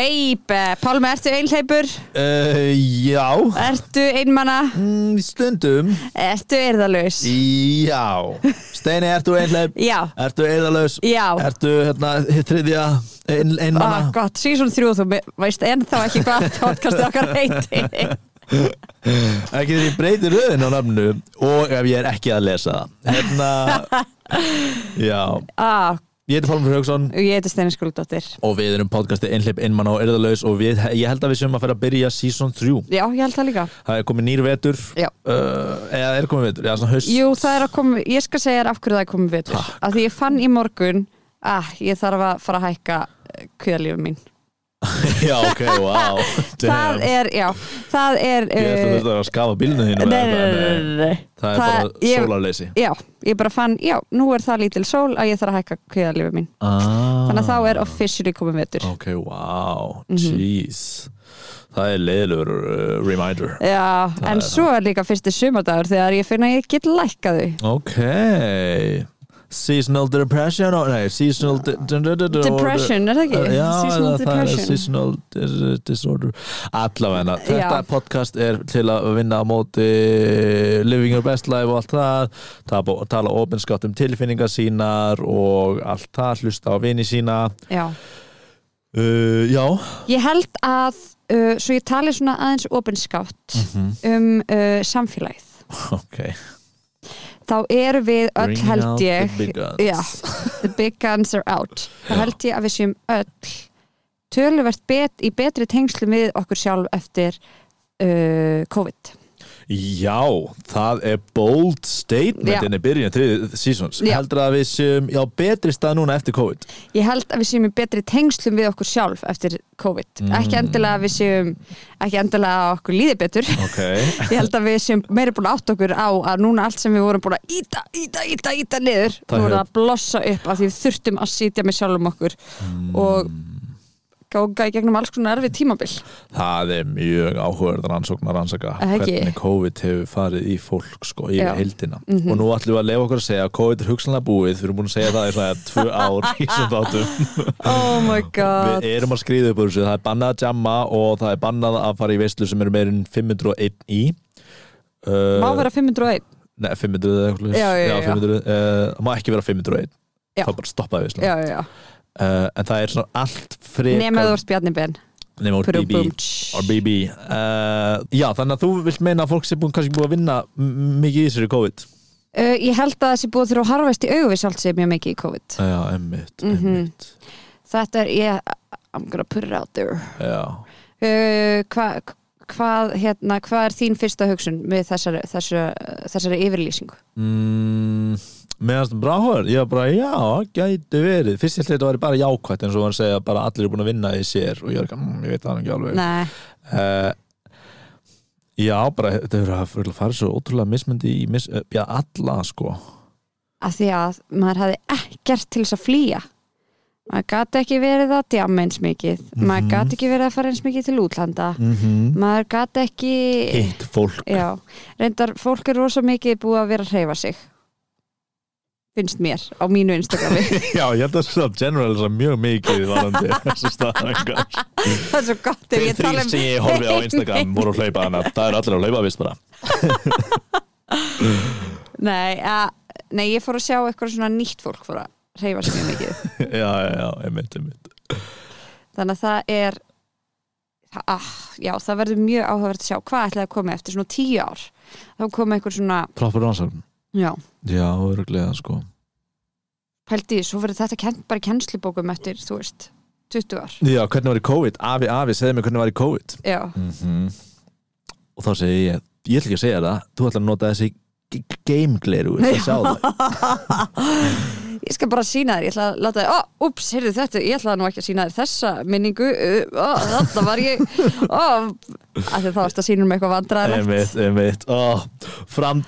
baby, Pálmi, ertu einhleipur? uh, Já Ertu einmana? mm, Stundum Ertu eirðarlaus? Já Steini, ertu einhleip? Já, Ertu eðalaus? já Ertu hérna þriðja ein, Ah, einmanna? gott, season 3 þú veist ennþá ekki hvað podcastið okkar heiti Ekki því ég breyti röðin á nafnu og ef ég er ekki að lesa það Hérna Já ah, Ég heiti Pálmur Hauksson. Ég heiti Steini Skúldóttir. Og við erum podcasti Einhleip einmanna og eðalaus og við, ég held að við séum að fara að byrja season 3 Já, ég held það líka. Það er komið nýr vetur. Já. uh, eða er komið vetur, já svona haust. Jú, það er að koma, ég skal segja þér af hverju það er komið vetur. Takk. Af því ég fann í morgun að ég þarf að fara að hækka kvíðalífum mín Já, ok, wow Það er, já, það er Ég ætla uh, þetta að skafa bílnu þínu Nei, nei, nei. Það er bara ég- sólarleysi. Já, ég bara fann, já, nú er það lítil sól að ég þarf að hækka kvíðalífum mín. Ah. Þannig að þá er officially komið vetur. Ok, wow, Mhm. jeez. Það er leiðilegur uh, reminder. Já, Það en svo er líka fyrsti sumardagur þegar ég finna að ég get lækkað þau. Ok Seasonal depression oh, Nei, seasonal de de de de de Depression, er það ekki? Já, Seasonal það er depression. seasonal dis- disorder Allavegna, þetta Já. podcast er til að vinna á móti living your best life og allt það tala, tala opinskátt um tilfinningar sínar og allt það, hlusta á vini sína Já, uh, Já ég held að uh, svo ég tali svona aðeins opinskátt Mhm. um uh, samfélagið Ok þá eru við öll Bring held ég the big guns. Já, the big guns are out. Þá held ég að við séum öll töluvert bet, í betri tengslu við okkur sjálf eftir uh, COVID Já, það er bold statement inn í byrjun þriðið seasons. Já. heldur að við séum já, betri stað núna eftir COVID? Ég held að við séum í betri tengslum við okkur sjálf eftir COVID. Mm. ekki endilega að við séum ekki endilega að okkur líði betur. Ok. Ég held að við séum meiri búin átt okkur á að núna allt sem við vorum búin að íta, íta, íta, íta niður Það nú voru hefur- að blossa upp af því við þurftum að sitja með sjálfum okkur. Og ganga í gegnum alls konar erfið tímabil. Það er mjög áhugaverð rannsókn að rannsaka hvernig COVID hefur farið í fólk sko, í Já. Mhm. heildina og nú ætlum við að lefa okkur að segja að COVID er hugsanlega búið. Við erum búin að segja það í svona tvö ár í svona þáttum. Oh my god. Við erum að skrýða upp úr þessu, það er bannað að jamma og það er bannað að fara í veislu sem eru meirinn 501 í. Uh, má vera 501 Nei, 500 eða eitthvað Já, já, já. 500, það má ekki vera 501 Já. þá bara stoppaði veislu já, já, já. Uh, en það er svona allt frekar nema þú Ben. Nema úr BB BB uh, já þannig að þú vilt meina að fólk sé búin, kannski búin að vinna mikið í þessari COVID? Uh, ég held að það sé búið þurfa að harfast í auðvis allt sem mjög mikið í COVID. Já, emmitt, Mhm. emmitt þetta er, ég, I'm gonna put it out there. Uh, hvað hvað hérna, hvað er þín fyrsta hugsun með þessari, þessari, þessari yfirlýsingu? mm, meðanst bráhör ég var bara, já, gæti verið. Fyrst ég held að þetta væri bara jákvætt eins og hann segja bara allir er búin að vinna í sér. Og ég er ekki, mm, ég veit það ekki alveg. Nei, uh, já, bara þetta hefur að fara svo ótrúlega mismyndi í mis, uh, já, alla sko. Af því að maður hafði ekkert til þess að flýja. Maður gati ekki verið að djama eins mikið. Maður Mhm. gati ekki verið að fara eins mikið til útlanda. Mm -hmm. maður gati ekki hitt fólk. Já, reyndar fólk er rosa mikið búið að vera að hreyfa sig finnst mér á mínu Instagrami. Já, ég held að það er general er mjög mikið varandi þessu staðengar það er svo gott Þeir ég þrýr um sem ég horfi á Instagram voru að hlaupa hana, það er allir að hlaupa vist bara. Nei, að, nei, ég fór að sjá eitthvað svona nýtt fólk fór að hreyfa sig mjög mikið. Já, já, já, einmitt, einmitt. Þannig að það er ah, já, það verður mjög áhugavert að sjá hvað ætlaði að koma eftir svona tíu ár. Þá koma einhver svona, já, Já, öruglega sko. Pældi, svo verður þetta kent, bara í kennslubókum eftir, þú veist 20 ár, Já, hvernig var í COVID? Afi, afi, segðu mér hvernig var í COVID. Já, mm Og þá segi ég, ég ætla ekki að segja það Þú ætla að nota þessi game gleru Það sjá það ég skal bara sína þér ég ætla að láta þér, ó, ups, heyrðu þetta ég ætla nú ekki að sína þér þessa minningu. Ó, þarna var ég. Ó, af því þá varst að sínum eitthvað vandræðilegt einmitt, einmitt. Oh, fram,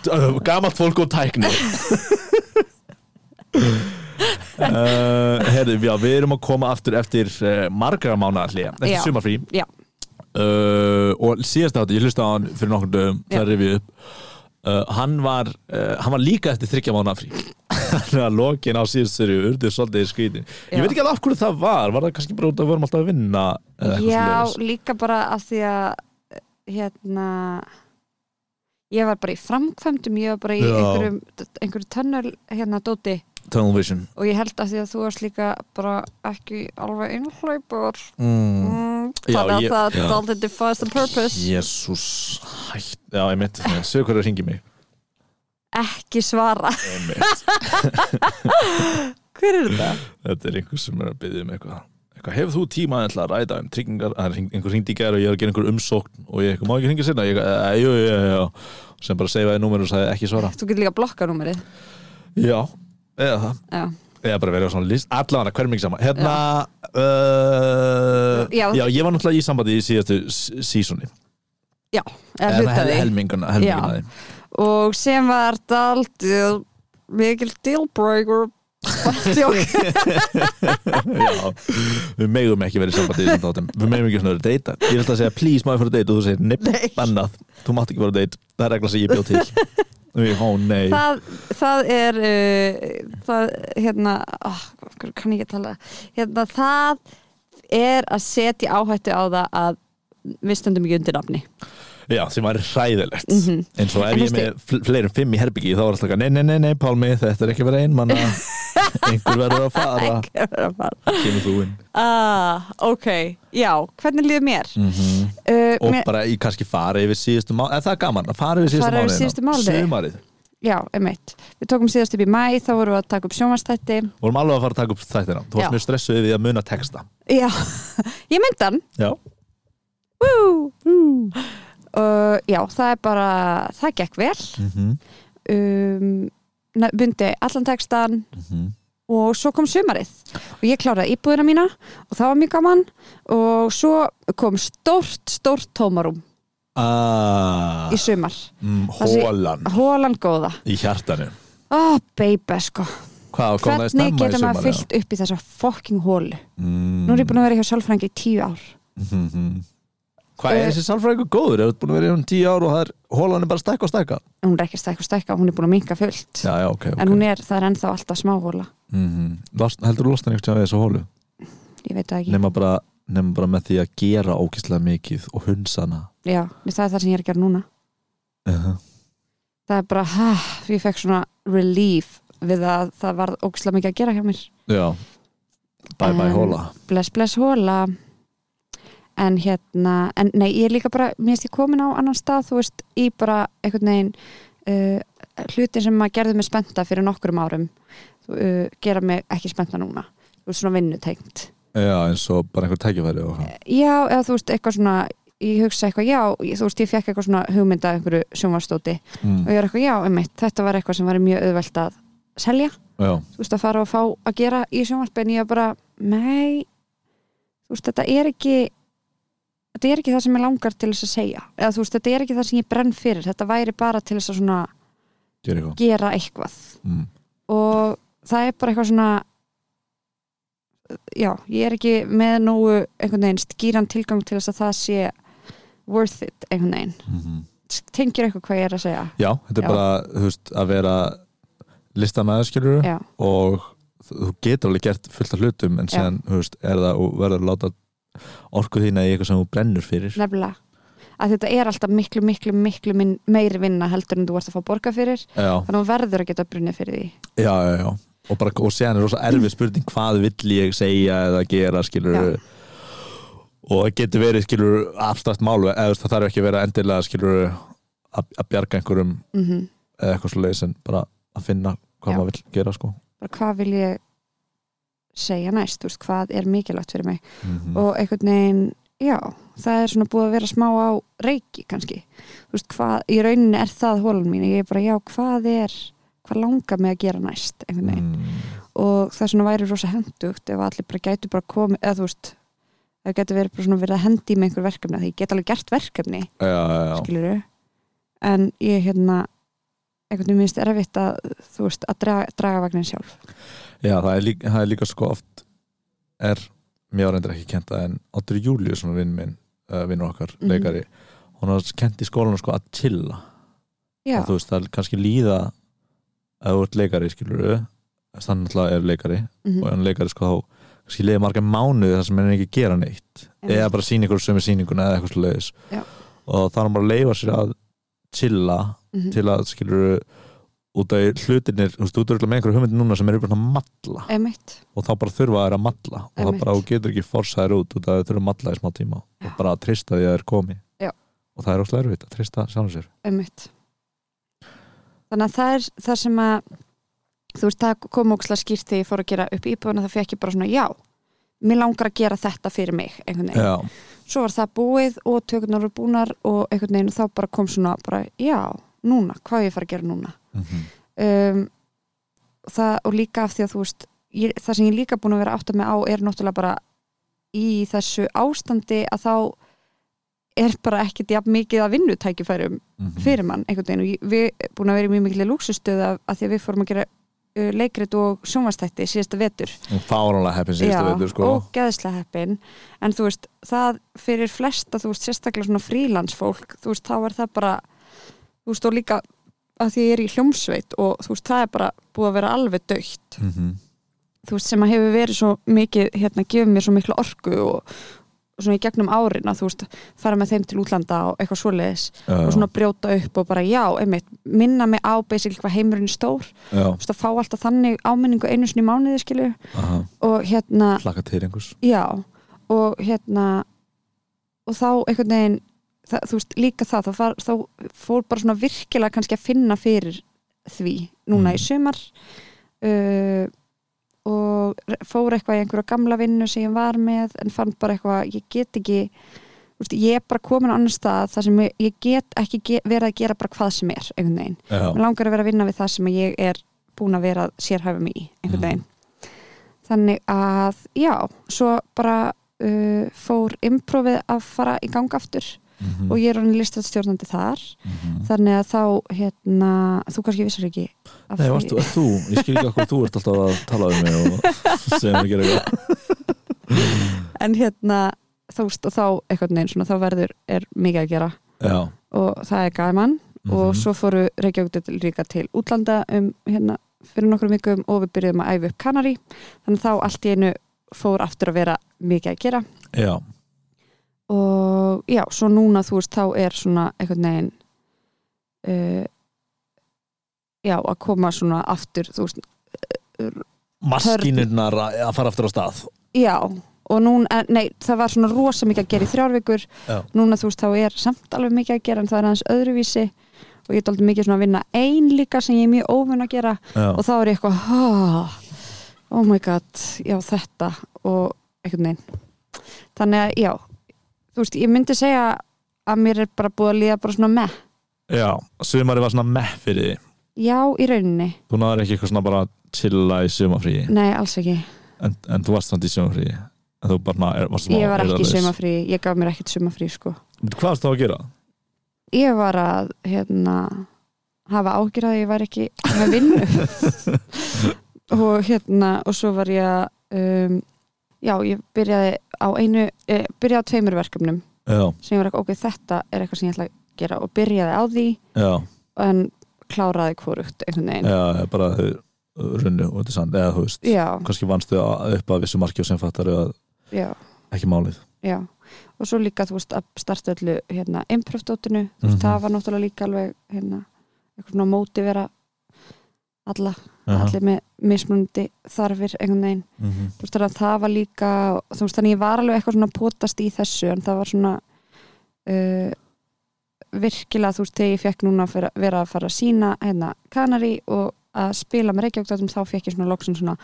gamalt fólk og tækni. Uh, herri, já, við erum að koma aftur eftir uh, margra mánuða hlið eftir Já. sumarfrí. uh, og síðast átti, ég hlusta á hann fyrir nokkur dögum, það rifið upp uh, hann var uh, hann var líka eftir þryggja mánuða frí. Þannig að lokin á síðust sér urðu svolítið skrítin. Ég Já. veit ekki alveg af hverju það var. Var það kannski bara út að við vorum alltaf að vinna eitthvað Já, líka bara af því að hérna ég var bara í framkvæmdum ég var bara í Já. einhverjum, einhverju tunnel hérna dóti Tunnel Vision. Og ég held að því að þú varst líka bara ekki alveg einhlaupur mm. mm, þannig að ég- það já. dálítið defies the purpose. Jésús hætt, já, einmitt, sögur hverju hringi mig. Ekki svara. Einmitt, hver er þetta? þetta er einhver sem er að byggja um eitthvað. Eitthvað, hefur þú tíma að ræða um tryggingar það er einhver hringdi í gær og ég er að gera einhver umsókn og ég má ekki hringja sinna ég, e, jú, jú, jú, sem bara segjaði númer og sagði ekki svara. Þú getur líka að blokka númerið. Já, eða það. Já. eða bara verið á svona list, allavega hverjum ekki sama hérna uh, Já. já, ég var náttúrulega í sambandi í síðastu sísoni já, eða hluta því helminguna, helminguna og sem var dálítið mikil dealbreaker við megum ekki verið sambandi í þessum þáttum. við megum ekki svona verið að deyta ég vil að segja please ég fara að deyta og þú segir nepp, Nei. bannað, þú mátt ekki fara að deyta það er regla sem ég bjóð til Ó það, það er uh, það, hérna oh, kann ég ekki tala? Hérna, það er að setja áhættu á það að við stöndum ekki undir nafni já, sem var hræðilegt. Mhm. eins og ef En ég er með fl- fleiri en fimm í herbyggi þá var alltaf nei, nei, nei, nei, Pálmi, þetta er ekki verið ein manna. Einhver verður að fara. Kemur þú inn. Ah, ok, já, hvernig líður mér? Mm uh, og mér, bara í kannski fara yfir síðustu eða það er gaman, að fara yfir síðustu Fara síðustu mánuði. sumarið, já, einmitt. Við tókum síðast upp í mæ, þá vorum við að taka upp sjónvastætti vorum alveg að fara að taka upp þættina. Þú varst mjög stressuð við að muna texta. Já, ég myndi hann. Já, Woo! Uh, já, það er bara það gekk vel. Mm um, na- bundi allan textan -hmm. og svo kom sumarið. Og ég kláraði íbúðina mína og það var mjög gaman. Og svo kom stórt, stórt tómarum ah, í sumar. Mm, hólan hólan góða. Í hjartanu. Oh baby sko. Það hvernig getur maður fyllt upp í þessa fucking hólu mm. nú er ég búin að vera hjá sálfrængi í tíu ár. Mhm. Hvað er Eh, þessi sálfræðingur góður? Er þú búin að vera í hún tíu ár og það er hólan er bara stækka og stækka? hún er ekki stækka og stækka, hún er búin að minka fullt. Já, já, ok, ok en hún er, það er ennþá alltaf smá hóla mm Lost, Heldur þú lostan veginn við þessu hólu? ég veit það ekki, Nefna bara, bara með því að gera ókíslega mikið og hunsana já, það er það sem ég er að gera núna. Uh -huh. það er bara, hæ, ég fekk svona relief við að það var ógislega mikið að gera hjá mér. Já. Bye bye En- hóla bless bless hóla en hérna, en nei, ég er líka bara mér finnst ég komin á annan stað, þú veist í bara einhvern veginn uh, hlutin sem maður gerði mig spennta fyrir nokkrum árum uh, gera mig ekki spennta núna, þú veist svona vinnutengt. Já, eins og bara einhver tækifæri og hvað já, eða þú veist, eitthvað svona ég hugsa eitthvað, já, þú veist, ég fekk eitthvað svona hugmynda einhverju sjónvarstóti mm. og ég er eitthvað, já, einmitt, þetta var eitthvað sem var mjög auðvelt að selja. Já, þú veist að fara og fá að gera í ég var bara, nei þú veist, þetta er ekki þetta er ekki það sem ég langar til þess að segja. Eða þú veist, þetta er ekki það sem ég brenn fyrir. Þetta væri bara til þess að svona eitthvað. gera eitthvað. Mm. og það er bara eitthvað svona já, ég er ekki með nógu einhvern veginn skýran tilgang til þess að það sé worth it einhvern veginn. Mm tengir eitthvað hvað ég er að segja? Já, þetta er Já. bara, þú veist, að vera listamæður skilur og þú getur alveg gert fullt af hlutum en séðan, þú veist, er það og verður að láta orku þína í eitthvað sem þú brennur fyrir. Nefnilega. Að þetta er alltaf miklu, miklu, miklu minn, meiri vinna heldur en þú ert að fá borga fyrir. Já, þannig að þú verður að geta brunnið fyrir því. Já, já, já. og bara, og séðan er rosa erfið spurning hvað vill ég segja eða gera skilur Já. og það getur verið skilur abstrakt mál eða það þarf ekki að vera endilega skilur að, bjarga einhverjum mm eða eitthvað leiðis en bara að finna hvað maður vill gera sko. Bara hvað vil ég segja næst, þú veist, hvað er mikilvægt fyrir mig. Mm og einhvern veginn, já það er svona búið að vera smá á reiki kannski, þú veist, hvað í rauninni er það hólan mín, ég er bara, já, hvað er hvað langar mig að gera næst einhvern veginn, mm. og það svona væri rosa hendugt ef allir bara gætu bara komið, eða þú veist það getur verið bara svona verið að hendi með einhver verkefni því ég get alveg gert verkefni. Já, já, já. skilur en ég hérna einhvern veginn minnst erfitt að þú veist, að draga, draga vagnin sjálf Já, það er, líka, það er líka sko oft er, mér var endur ekki kenta en Otur Július, svona vinn minn uh, vinnur okkar, Mhm. leikari hún var kent í skólanum sko að chilla. Að þú veist, það er kannski líða að þú ert leikari, skilur við þannig náttúrulega er leikari mhm, og hann leikari sko þá kannski liða marga mánuði þar sem hann er ekki að gera neitt. Einmitt. eða bara sína ykkur sömu sýninguna eða eitthvað Já. og það er bara að leifa sér að chilla mhm, til að skilur út af hlutinir, þú veist, þú ert með einhverju hugmyndir núna sem eru bara að matla einmitt. Og þá bara þurfa þær að matla og það Einmitt. bara, þú getur ekki forsaðir út út af að þau þurfa að matla í smá tíma. Já. og bara að trista því að það er komi. Já. og það er óslega erfitt að trista sjálfum sér. Einmitt. Þannig að það er það sem að þú veist, það kom ókslega skýrt þegar ég fór að gera upp íbúðuna það fekk ég bara svona, já mér langar að gera þetta fyrir mig einhvern veginn, Já, svo var það búið og tökurnar voru búnar og einhvern veginn og þá bara kom svona, bara, já, núna hvað er ég að fara að gera núna mm um, það, og líka af því að þú veist ég, það sem ég líka búin að vera átt að mig á er náttúrulega bara í þessu ástandi að þá er bara ekkert jafn mikið að vinnutækifærum Mhm. fyrir mann einhvern veginn og við búin að vera í mjög mikil lúksustöð af, af því að við fórum að gera uh, leikrit og sjónvastætti síðasta vetur og fáránlega heppin síðustu veitur sko. og geðslega heppin en þú veist, það fyrir flesta þú veist, sérstaklega svona frílansfólk þú veist, þá er það bara þú veist, og líka að því ég er í hljómsveit og þú veist, það er bara búið að vera alveg dögt mm þú veist, sem að hefur verið svo mikið hérna, gefið mér svo miklu orku og, og svona í gegnum árin að þú veist, fara með þeim til útlanda og eitthvað svoleiðis og svona brjóta upp og bara já, einmitt, minna mig á basically hvað heimurinn er stór. Þú veist, að fá alltaf þannig áminningu einu sinni í mánuði skilju aha, og hérna, hlaka til einhvers. já og hérna og þá einhvern veginn það, þú veist, líka það, þá, far, þá fór bara svona virkilega kannski að finna fyrir því núna Mm. í sumar uh, og fór eitthvað í einhverja gamla vinnu sem ég var með en fann bara eitthvað, ég get ekki veist, ég er bara komin á annar stað þar sem ég, ég get ekki ge verið að gera bara hvað sem er, einhvern veginn mér langar að vera að vinna við það sem ég er búin að vera að sérhæfa mig í einhvern Mhm. veginn þannig að já, svo bara uh, fór improvið að fara í gang mm og ég er hann listastjórnandi þar. -hmm. þannig að þá, hérna þú kannski vissar ekki Nei, varstu, ert þú, ég skil ekki okkur þú ert alltaf að tala um mig og segja mér að gera eitthvað. En hérna, þá einhvern veginn svona, þá verður, er mikið að gera. Já, og það er gaman. Og mhm, svo fóru Reykjavík líka til útlanda um hérna fyrir nokkrum vikum og við byrjuðum að æfa upp Kanari þannig að þá allt í einu fór aftur að vera mikið að gera. Já, og já, svo núna þú veist þá er svona einhvern veginn uh, já, að koma svona aftur, þú veist maskínurnar að að fara aftur á stað. Já, og núna, nei, það var svona rosa mikið að gera í þrjárvikur Já. núna þú veist þá er samt alveg mikið að gera en það er aðeins öðruvísi. Og ég er aldrei mikið svona að vinna ein líka sem ég er mjög óvun að gera. Já, og þá er ég eitthvað oh, oh my god, já þetta og einhvern veginn. Þannig að já, þú veist, ég myndi segja að mér er bara búið að líða bara svona með, já sumari var svona meh fyrir því. Já í rauninni. Þú náður ekki eitthvað svona bara chilla í sumafríi nei, alls ekki, en, en þú varst samt í sumafríi bara er, ég var ekki í eirðarlaus. sumafrí ég gaf mér ekkert sumafrí sko. Hvað varst þá að gera? ég var að hérna hafa ágjur að ég var ekki með vinnu. Og hérna og svo var ég að um, já, ég byrjaði á einu eh, byrjaði á tveimur verkefnum Já, sem ég var ekki, ok, þetta er eitthvað sem ég ætla að gera og byrjaði á því já, en kláraði hvorugt einhvern veginn. Já, bara þau runnu og þetta er sann, eða þú veist já, kannski vannstu að- upp að vissu marki og sem fattar ekki málið. Já. Og svo líka, þú veist, að starta öllu hérna, improv-dótinu, þú veist, Mhm. það var náttúrulega líka alveg, hérna, eitthvað svona móti vera alla, Aha. allir með mismunandi þarfir einhvern veginn, Mhm. þú veist, þannig að það var líka þú veist, þannig ég var alveg eitthvað svona að potast í þessu, en það var svona uh, virkilega, þú veist, þegar ég fekk núna að vera, að fara að sína, hérna, Kanari og að spila með Reykjavík þá fekk ég svona loksin svona,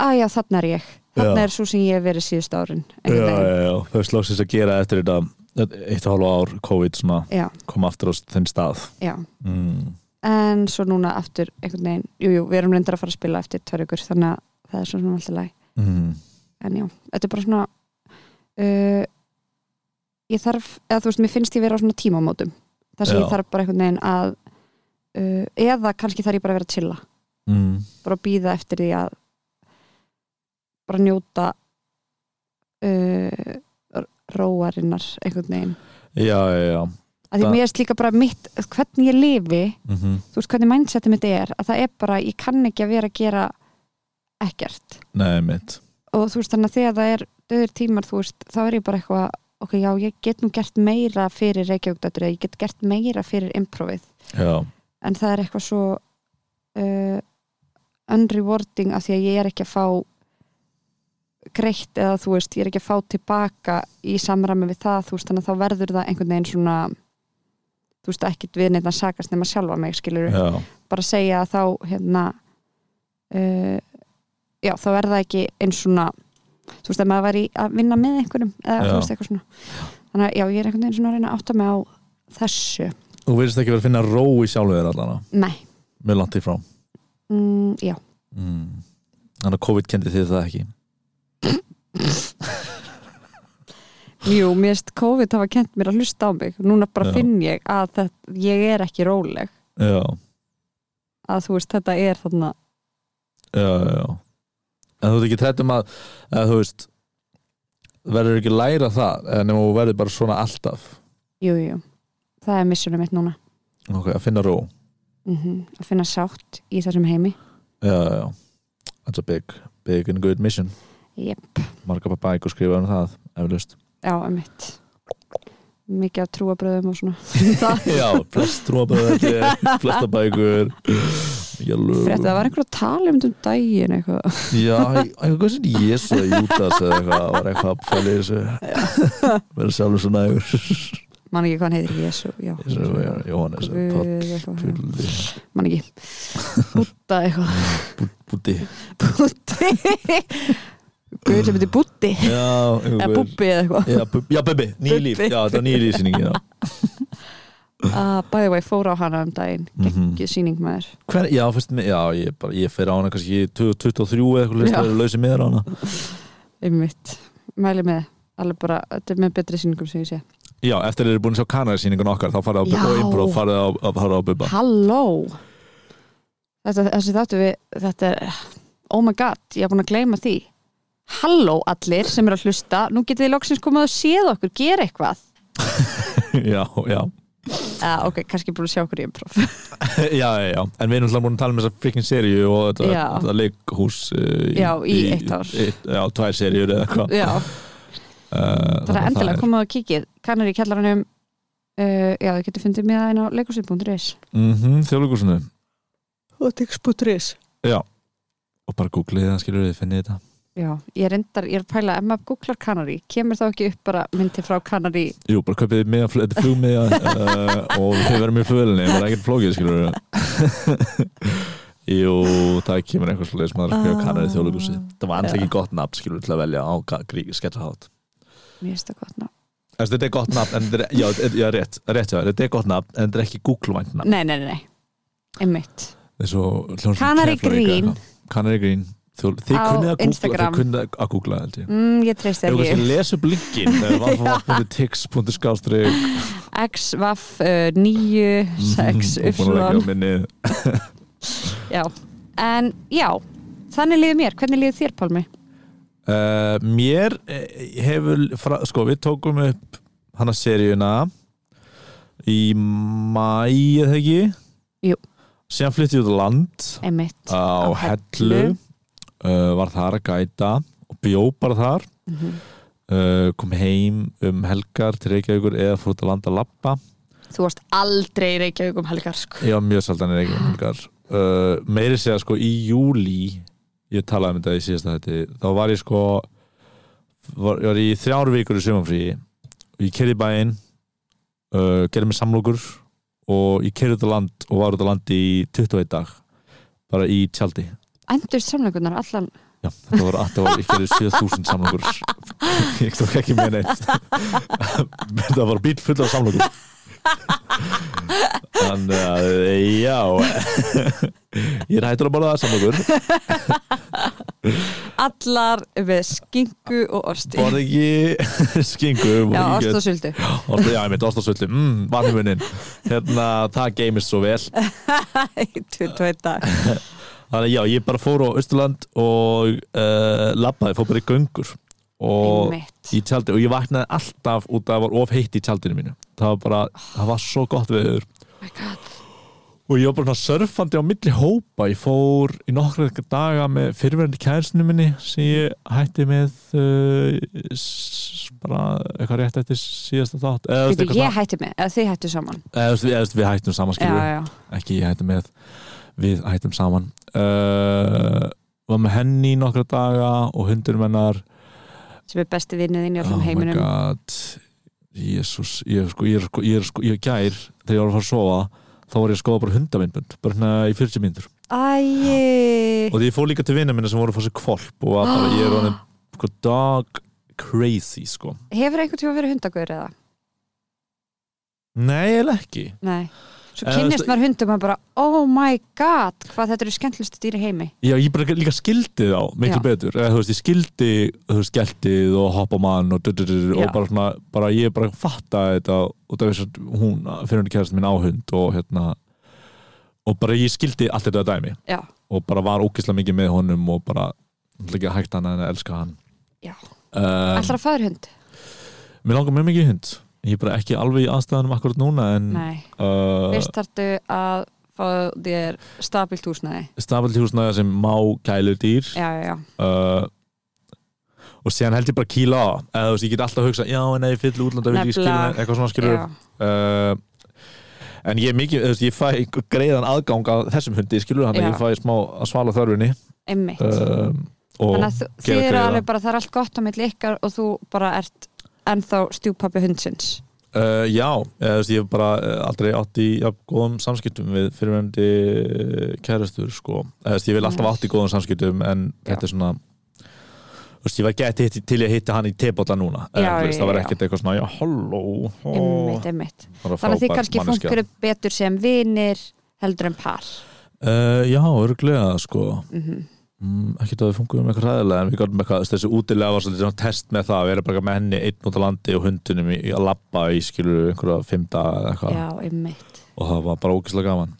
að já, þarna er ég Já. er svo sem ég hef verið síðust árin Já, já, já, þau slóksins að gera eftir þetta eitt og hálfa ár COVID svona já, kom aftur á þenn stað mm. En svo núna aftur einhvern veginn, jú, jú, við erum reyndar að fara að spila eftir tvær ykkur, þannig að það er svo svona alltaf læg Mm. en já, þetta er bara svona uh, ég þarf eða þú veist, mér finnst ég vera á svona tímamótum þar sem Já. ég þarf bara einhvern veginn að uh, eða kannski þarf ég bara að vera að chilla mm. bara að býða eftir því að bara njóta uh, róarinnar einhvern veginn já, já, já að því mér erst líka bara mitt hvernig ég lifi, mm þú veist hvernig mindsetið mitt er að það er bara, ég kann ekki að vera að gera ekkert. Nei, mitt og þú veist þannig að þegar það er döður tímar, veist, þá er ég bara eitthvað ok, já, ég get nú gert meira fyrir Reykjavíkdættur eða ég get gert meira fyrir improvið, já, en það er eitthvað svo uh, unrewarding af því að ég er ekki að fá greitt eða þú veist, ég er ekki að fá tilbaka í samræmi við það, þú veist, þannig að þá verður það einhvern veginn svona þú veist, ekkit við neitt að sakast nema sjálfa mig, skilur já, bara segja að þá hérna uh, já, þá er það ekki eins svona þú veist, að maður væri að vinna með einhverjum eða þú veist, eitthvað svona. Þannig að já, ég er einhvern veginn svona að reyna að átta mig á þessu, þú verðist ekki verið að finna ró í sjálfu þér allana nei. Mjög langt í frá. Mm, já, mm. þannig að COVID kendi þið það ekki jú, mér erst COVID hafa kent mér að hlusta á mig, núna bara Já. finn ég að það, ég er ekki róleg. Já, að þú veist, þetta er þarna. Já, já, já. En þú ert ekki trættum að eða, þú veist verður ekki að læra það nema þú verður bara svona alltaf? Jú, jú, það er missunum mitt núna. Ok, að finna ró. Mm að finna sátt í þessum heimi. Já, já, já. That's a big, big and good mission. Jep. marga bara bækur skrifa um það eflust já, emitt mikið af trúabröðum og svona. Það já, flest trúabæður flesta bækur. Frétti, það var einhver að tala um þetta um daginn eitthvað. já, eitthvað sem Jésu eða Júdas eða eitthvað var eitthvað að fæla í þessu. Verður sjálfur svo nægur. Man ekki hvað hann heitir, Jésu, Jóhannes Man ekki. Búta eitthvað. Búti Búti. Guð sem heitir já, Eða Búbbi eða eitthvað. já, Bubbi, já, Bubbi, Bubbi. já, þetta var nýlífsýningi já. Uh, by the way, fór á hana um daginn. Mhm. Gekkið sýning með þér. Hver, já, fyrst, já, ég, bara, ég fer á hana kannski 23 eða eitthvað list Já. að lausi með á hana Einmitt. Mæli með. Alveg bara, þetta er með betri sýningum sem ég sé. já, eftir að þeir eru búin að sjá kanarsýningun okkar þá farið á Bubba og. Improv farið á, Bubba Halló. Þetta, þessi þáttu við, þetta er, oh my god, ég er búin að gleyma því. Halló allir sem eru að hlusta, nú getið þið loksins komið og séð okkur, gera eitthvað. já, já. Uh, ok, kannski búin að sjá okkur í improv. Já, já, já, en við erum alltaf búin að tala um þessa frikkin seríu og þetta, þetta leikhús uh, Já, í eitt ár. eitt, Já, tvær seríur eða eitthvað. Já, uh, það er endilega komið og kikið kannar í kjallaranum uh, Já, þið getur fundið með það inn á leikusið.is mm -hmm, Þjóðleikhúsinu. Og tix.is Já, og bara googlið það skilur við, finnið þetta Já, ég er endar, ég er að pæla ef maður googlar Kanari, kemur þá ekki upp bara myndi frá Kanari Jú, bara kaupið með að þetta er flugmiða uh, og þau verðum í flugvelinni, það er ekkert flókið skilur Jú, það kemur eitthvað svolítið sem að skrifa kannari þjóðleikhúsið Það var alltaf ekki gott nafn skilur til að velja á sketchahátt Mér finnst það gott ná Þessi, þetta er gott nafn, en þetta er, já, já, rétt, rétt, já, þetta er gott nafn, en þetta er ekki Google-vænt nafn. Nei, nei, nei, nei, einmitt. Það er þið Á kunnið að googla, þið kunnið að googla, mm, Ég treyst við ekki. kannski lesa upp linkin, vaffavaff.tix.skástrík, XVAF uh, 9 6 Y. Já, en já Þannig liður mér, hvernig liður þér Pálmi? Uh, mér eh, hefur, fra, sko, við tókum upp hana seríuna í mæ, eða ekki? Jú. Síðan flytti út á land. Einmitt. Á Á Hellu, Hellu. Uh, var þar að gæta og bjó bara þar. Mhm. uh, kom heim um helgar til Reykjavíkur eða fór út að landa að lappa Þú varst aldrei í Reykjavík um helgar sko. var mjög saldan í Reykjavík um helgar. Uh, meiri segja sko í júli ég talaði um þetta í síðasta þetta þá var ég sko var, ég var í þrjár vikur í og ég kerði bæinn gerði mig samlokur og ég kerði út á land og var út á land í 21 dag bara í tjaldi Endur samleikurnar allan. Já, þetta þetta var ekki 7000 samlokur ég tók ekki með neitt. Þetta var bíl full af samlokur þannig að já. Ég er hættur að borða samlokur allar með skingu og osti. Borði ekki skingu Já, ost og Ost, já, ég myndi ost og sultu, mm, vannumunnin hérna, það geimist svo vel. Tveir tveir þannig já, ég bara fór á Östurland og uh, labbaði, fór bara í göngur og Einmitt. í tjaldi og ég vaknaði alltaf út að það var of heitt í tjaldinu mínu. Það var bara, það var svo gott veður. Oh my God. og ég var bara surfandi á milli hópa. Ég fór í nokkra daga með fyrirverandi kæristinu minni sem ég hætti með uh, bara eitthvað rétt eftir síðasta þátt. Eða, eitthvað Ég hætti með, eða þið hættu saman? Eða, eða, við hættum saman já, ekki ég hætti með við hættum saman. Uh, var með henni í nokkra daga og hundurinn mennar sem er besti vinnið inn í oh öllum my heiminum. God. Jésús, ég er sko, ég er sko, ég er sko ég er gær, þegar ég var að fara að sofa þá var ég að skoða bara hundamindbund bara hérna í 40 mínútur. Æi. Og því ég fór líka til vinna minna sem voru að fá sér kvolp og var bara, ég er honum sko, dog crazy sko. Hefur einhvern tíma verið hundagur eða? nei, eða ekki. Nei Svo Eh, kynnist maður hundum og bara Oh my god, hvað þetta eru skemmtilegustu dýr í heimi. Já, ég bara líka skildi þá miklu Já. betur, eða þú veist, ég skildi þú veist, geltið og hoppa mann og, og bara svona, bara ég bara fatta þetta og það veist að hún fyrir henni kærast minn á hund og hérna og bara ég skildi allt þetta dæmi. Já, og bara var ógislega mikið með honum og bara líka hægt hann en elska hann. Já. um, að fæður hund? mér langar mjög mikið hund ég er bara ekki alveg í aðstæðanum akkurat núna en uh, fyrst þarftu að fá þér stabilt húsnæði. Stabilt húsnæði sem má gælu dýr. Já, já, já, uh, og séðan held ég bara kýla á. Eða þú veist, ég get alltaf að hugsa, já, nei, fyll útlanda vil ég skilja, eitthvað svona skilur já. uh, en ég er mikið, þú veist, ég fæ greiðan aðgang að þessum hundi, skilur hann Já. ég fæ smá að svala þörfunni einmitt. Og Þannig að þið eru alveg bara, það er allt gott á milli ykkar og þú bara ert ennþá stjúpappi hundsins? Uh, já, ég hef bara uh, aldrei átt í ja, góðum samskiptum við fyrirvændi kærastur sko. ég vil alltaf átt í góðum samskiptum en þetta er svona veist, ég var hitt til ég hitti hann í tebóta núna. Já, veist, það var já, já. ekkert eitthvað svona, já, halló ó, Einmitt, einmitt. Þannig að þið kannski funkur betur sem vinir heldur en par? Uh, Já, örglega sko. Mm mm, ekkert að við fungurum eitthvað ræðilega en við gætum eitthvað, þessi útilega var svolítið test með það að vera bara með henni einn út á landi og hundunum í, í að labba í skilur einhverja daga eða eitthvað. Já, og það var bara ógislega gaman.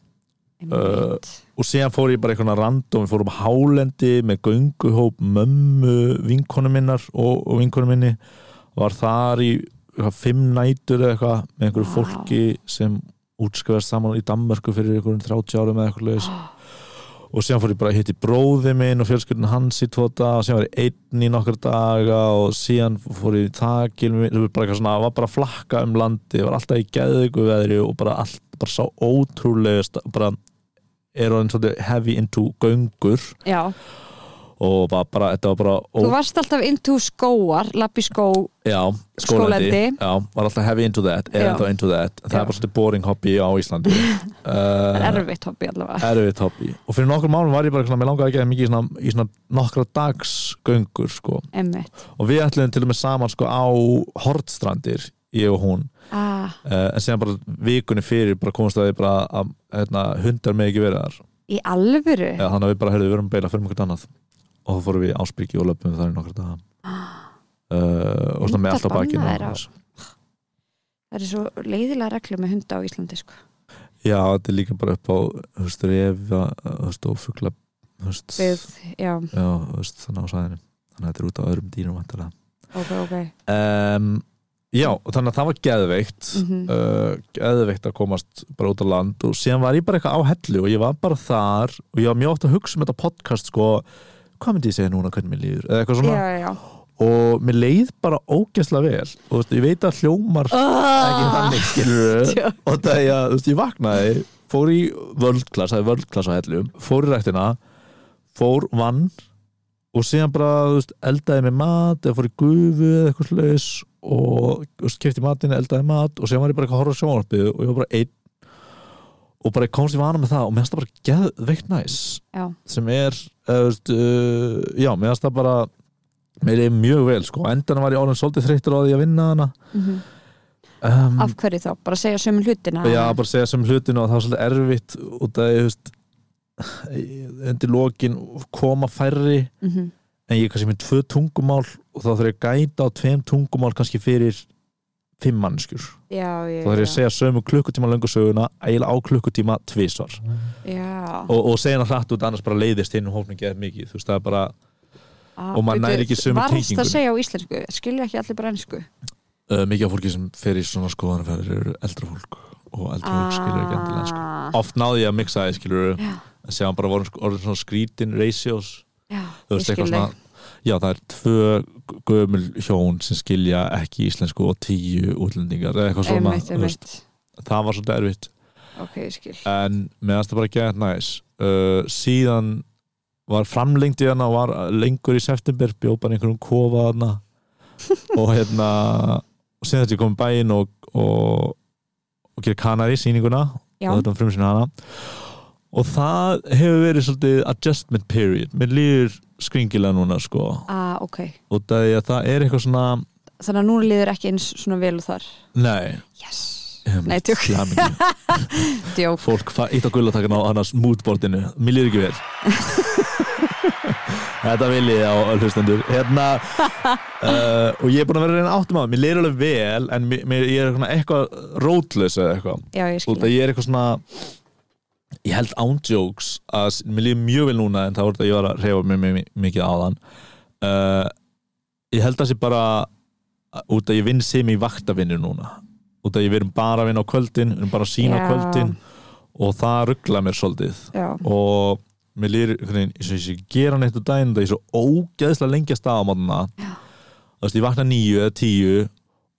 Einmitt. og síðan fór ég bara eitthvað random við fórum hálendi með gönguhóp mömmu vinkonu minnar og, og vinkonu minni. Var þar í eitthvað, fimm nætur eða eitthvað með einhverju Vá. fólki sem útskrifast saman í Danmörku fyrir einhverjum 30 árum eða eitthvað og síðan fór ég bara að hitti bróði minn og fjölskyldin hans í tvo daga og síðan var ég einn í nokkar daga og síðan fór ég í þakil með mér, bara svona, var bara flakka um landi var alltaf í geðugu veðri og bara allt, bara sá ótrúlega bara er hann svolítið heavy into göngur. Já, og bara, bara þetta var bara ó, þú varst alltaf into skóar, lappi skó já, skólendi, já, var alltaf heavy into that er Já. alltaf into that, það Já. er bara svolítið boring hobby á Íslandi. Uh, er erfitt hobby allavega. erfitt hobby. Og fyrir nokkur málum var ég bara svona, mér langaði ekki að mikið í svona, í svona nokkra dags göngur sko. Einmitt. Og við ætlum til og með saman sko, á Hortstrandir, ég og hún. Ah, uh, en síðan bara vikunni fyrir bara komast að við bara að hérna, hundar með ekki verið þar. Í alvöru? ja, þannig að við bara heyrðu, við verum að beila fyrir mjög annað og þá fórum við ásbyrgi og löpum þar í nokkra daga. Uh, og svona með alltaf bakinn Það er svo leiðilega reglur með hunda á Íslandi sko. já, þetta er líka bara upp á refa, þú veist, og þú veist, þannig á sæðinu þannig að þetta er út á öðrum dýrum ok, ok. Um, Já, þannig að það var geðveikt Mhm. uh, geðveikt að komast bara út á land. Og síðan var ég bara eitthvað á hellu og ég var bara þar og ég var mjög oft að hugsa um þetta podcast sko, hvað myndi ég segja núna hvernig mér líður eða eitthvað svona. Já, já, og mér leið bara ógeðslega vel. Og þú veist, ég veit að hljómar ekki já þannig skilur og það er að, þú veist, ég vaknaði fór í völdklass, það er völdklass á hellu fór í ræktina fór vann og síðan bara, þú veist, eldaði með mat eða fór í gufu eða eitthvað slags og þú veist, kefti matinn, eldaði mat og síðan var ég bara eitthvað að horfa á sjónvarpið og bara ég komst í vana með það og mér finnst það bara geðveikt næs Já, sem er, uh, já, mér finnst það bara mér er mjög vel, sko, endan var ég orðin svolítið þreyttur á því að vinna hana mhm. um, af hverju þá? Bara segja sömu hlutina? Já, bara segja sem hlutinu og það var svolítið erfitt út að ég, veist undir lokin koma færri Mhm. en ég er kannski með tvö tungumál og þá þarf ég að gæta á tveim tungumál kannski fyrir fimm mannskjur þá þarf ég að segja sömu klukkutíma löngu söguna eiginlega á klukkutíma tvisvar. Já. og, og segja hana hratt út annars bara leiðist hinn hófning eða mikið, þú veist það er bara Ah, og maður bíddu, nær ekki sömu varstu tengingunni. að segja á íslensku, skilja ekki allir bara ennsku uh, mikið af fólki sem fer í svona skoðanferðir eru eldra fólk og eldra fólk skilur ekki endilega sko. Ah, oft náði ég að mixa það skilur Já. að segja hann bara voru orðin svona skrítin ratios já, þú veist eitthvað svona já það er tvö gömul hjón sem skilja ekki íslensku og tíu útlendingar eða eitthvað svona einmitt, einmitt. Það var svolítið erfitt. Ok, ég skil. En meðan það bara gett næs. Uh, síðan var framlengt í hana og var lengur í september bjóð bara einhverjum kofa hana og hérna og síðan þetta ég kom bæinn og, og, og gera kanari sýninguna já, og þetta var frumsýna hana. Og það hefur verið svolítið adjustment period. Mér líður skringilega núna sko. Ah, ok. Og það er, það er eitthvað svona þannig að núna líður ekki eins svona vel og þar? Nei, yes, Nei, tjók. djók. fólk eitt á gullatakan á annars moodboardinu. Mér líður ekki vel. Þetta vil ég á hlustendur. Hérna uh, og ég er búin að vera reyna áttum á það mér líður alveg vel en mér, mér, ég er eitthvað rótlös eða eitthvað. Já, ég skil út að ég er eitthvað svona ég held ándjóks að mér líður mjög vel núna en það voru þetta að ég var að reyfa mig mi- mi- mikið á þann uh, ég held að það sé bara út að ég vinn sem í vaktavinnu núna. Út að ég verum bara að vinna á kvöldin við erum bara að sína á Já. kvöldin og það ruggla mér svolítið. Já, og mér veginn eins og ég gera neitt úr daginn það er svo ógeðslega lengi að staða á mótna Já. þú veist, ég vakna nýju eða tíu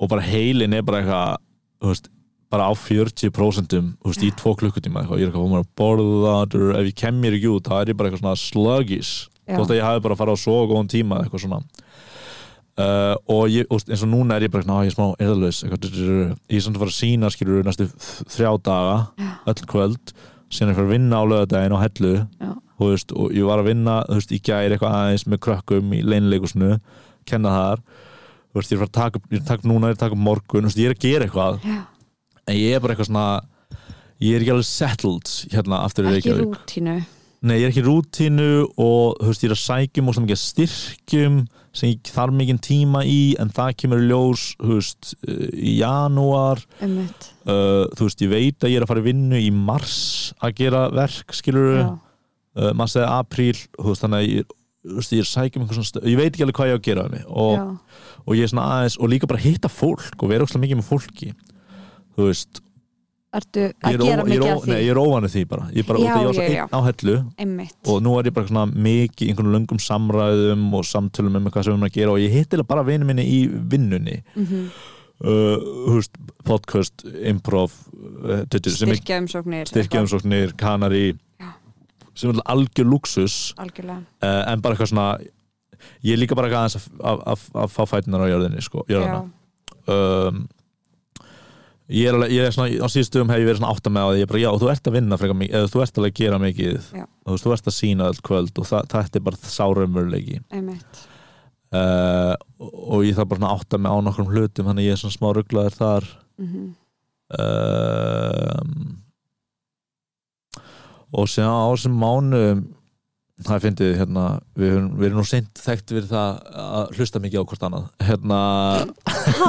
og bara heilin er bara eitthvað þú veist, bara á 40% þú veist, í tvo klukkutíma eitthvað, ég er eitthvað að borða það, ef ég kem mér ekki út þá er ég bara eitthvað svona Já. þótt að ég hafi bara fara á svo góðan tíma eitthvað svona. Uh, og ég, veist, eins og núna er ég bara eitthvað, "Á, ég er smá eðalus ég er samt að fara að sína skilur næstu þrjá daga Já. öll kvöld. Síðan er ég að vinna á lögadaginn á hellu. Og, veist, og ég var að vinna veist, í gæri eitthvað aðeins með krökkum í leinleikusnu, kenna þar. Veist, ég er að taka, upp- núna ég er að taka upp morgun, veist, ég er að gera eitthvað. Já. En ég er bara eitthvað svona ég er ekki alveg settled hérna aftur í ekki Reykjavík. rútínu. Nei, ég er ekki rútínu og þú veist, ég er að sækjum og mikið styrkjum sem ég þarf mikið tíma í en það kemur ljós þú veist, uh, í janúar. Uh, þú veist, ég veit að ég er að fara í vinnu í mars að gera verk, skilur já, uh, mars eða apríl þú veist, þannig að ég, veist, ég svona ég veit ekki alveg hvað ég á að gera og, og ég er svona aðeins, og líka bara hitta fólk og vera óslega mikið með fólki þú veist, ertu að er, gera ó, mikið er, af ó, því? nei, ég er óvanur því bara. Ég, bara, Já, út já. einn á hellu einmitt. og nú er ég bara svona mikið í einhvern löngum samræðum og samtölum um eitthvað sem við erum að gera og ég hittilega bara vini minni í vinnunni. Mm uh, húst, podcast, improv uh, tuttur, sem er styrkja umsóknir styrkjaumsóknir, kanari Já. sem er algjör luxus algjörlega. Uh, en bara eitthvað svona ég er líka bara aðeins að, fá fætunar á jörðinni sko, já, jörðina um, ég er alveg, ég er svona á síðustum hef ég verið svona átt að með því, ég er bara já, þú ert að vinna frekar mikið, eða þú ert að gera mikið. Já. þú veist, þú ert að sína öll kvöld og það, þetta er bara sárumurleiki einmitt. Uh, og ég þarf bara svona átt að með á nokkrum hlutum þannig að ég er svona smá rugglaður þar. Mm um, og síðan á þessum mánu það er fyndið hérna við við erum nú seint þekkt fyrir það að hlusta mikið á hvort annað. Hérna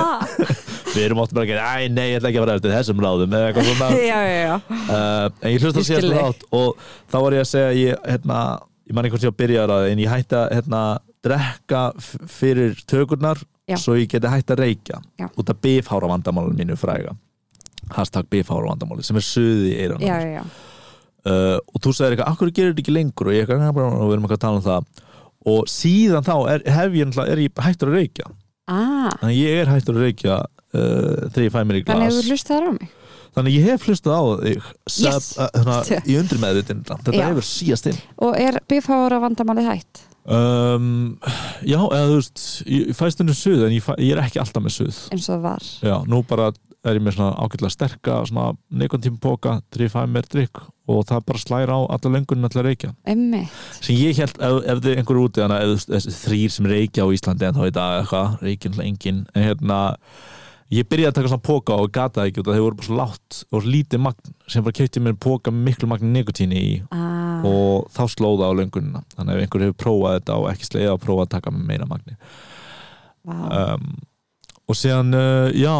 við erum ótt bara að gera, æ nei, ég ætla ekki að vera eftir þessum ráðum eða eitthvað svona. Já, já, já. Uh, en ég hlusta þig. rátt og þá var ég að segja ég, hérna, ég man hvort ég að byrja að en ég hætti að hérna, drekka fyrir tökurnar svo ég geti hætti að reykja út af bifhára vandamálinu mínu fræga. Hashtag bifhára vandamáli sem er suði í já, uh, og þú sagðir eitthvað, akkur gerir þetta ekki lengur? Og ég eitthvað, "Ja, bara- og við erum eitthvað að tala um það. Og síðan þá er, hef ég, er ég hættur að reykja. Ah, þannig að ég er hættur að reykja uh, þegar ég fæ mér í þannig glas. hefur þú hlustað á mig? Þannig að ég hef hlustað á þig Yes. uh, hana, í undirmeðvitin þetta Já. hefur síast inn. Og er bifhára vandamálið hætt? Um, já, eða þú veist ég, ég fæ stundum suð en ég, fæ, ég er ekki alltaf með suð. Eins og það var. Já, nú bara er ég með svona ágætlega sterka póka, 3-5 mér drikk og það bara slæra á alla löngunin allar reykja. Sem ég held, ef, ef þið einhver úti þannig að þessi þrýr sem reykja á Íslandi en þá í dag eitthvað, reykja náttúrulega engin en hérna, ég byrjaði að taka svona póka og gata það ekki út að þeir voru bara svo látt og lítið magn sem bara kefti mér með miklu magn nikotíni í ah, og þá slóða á löngunina. Þannig að ef einhver hefur prófað þetta og ekki sleið að prófa að taka með meina magni. Vá. um, og síðan uh, já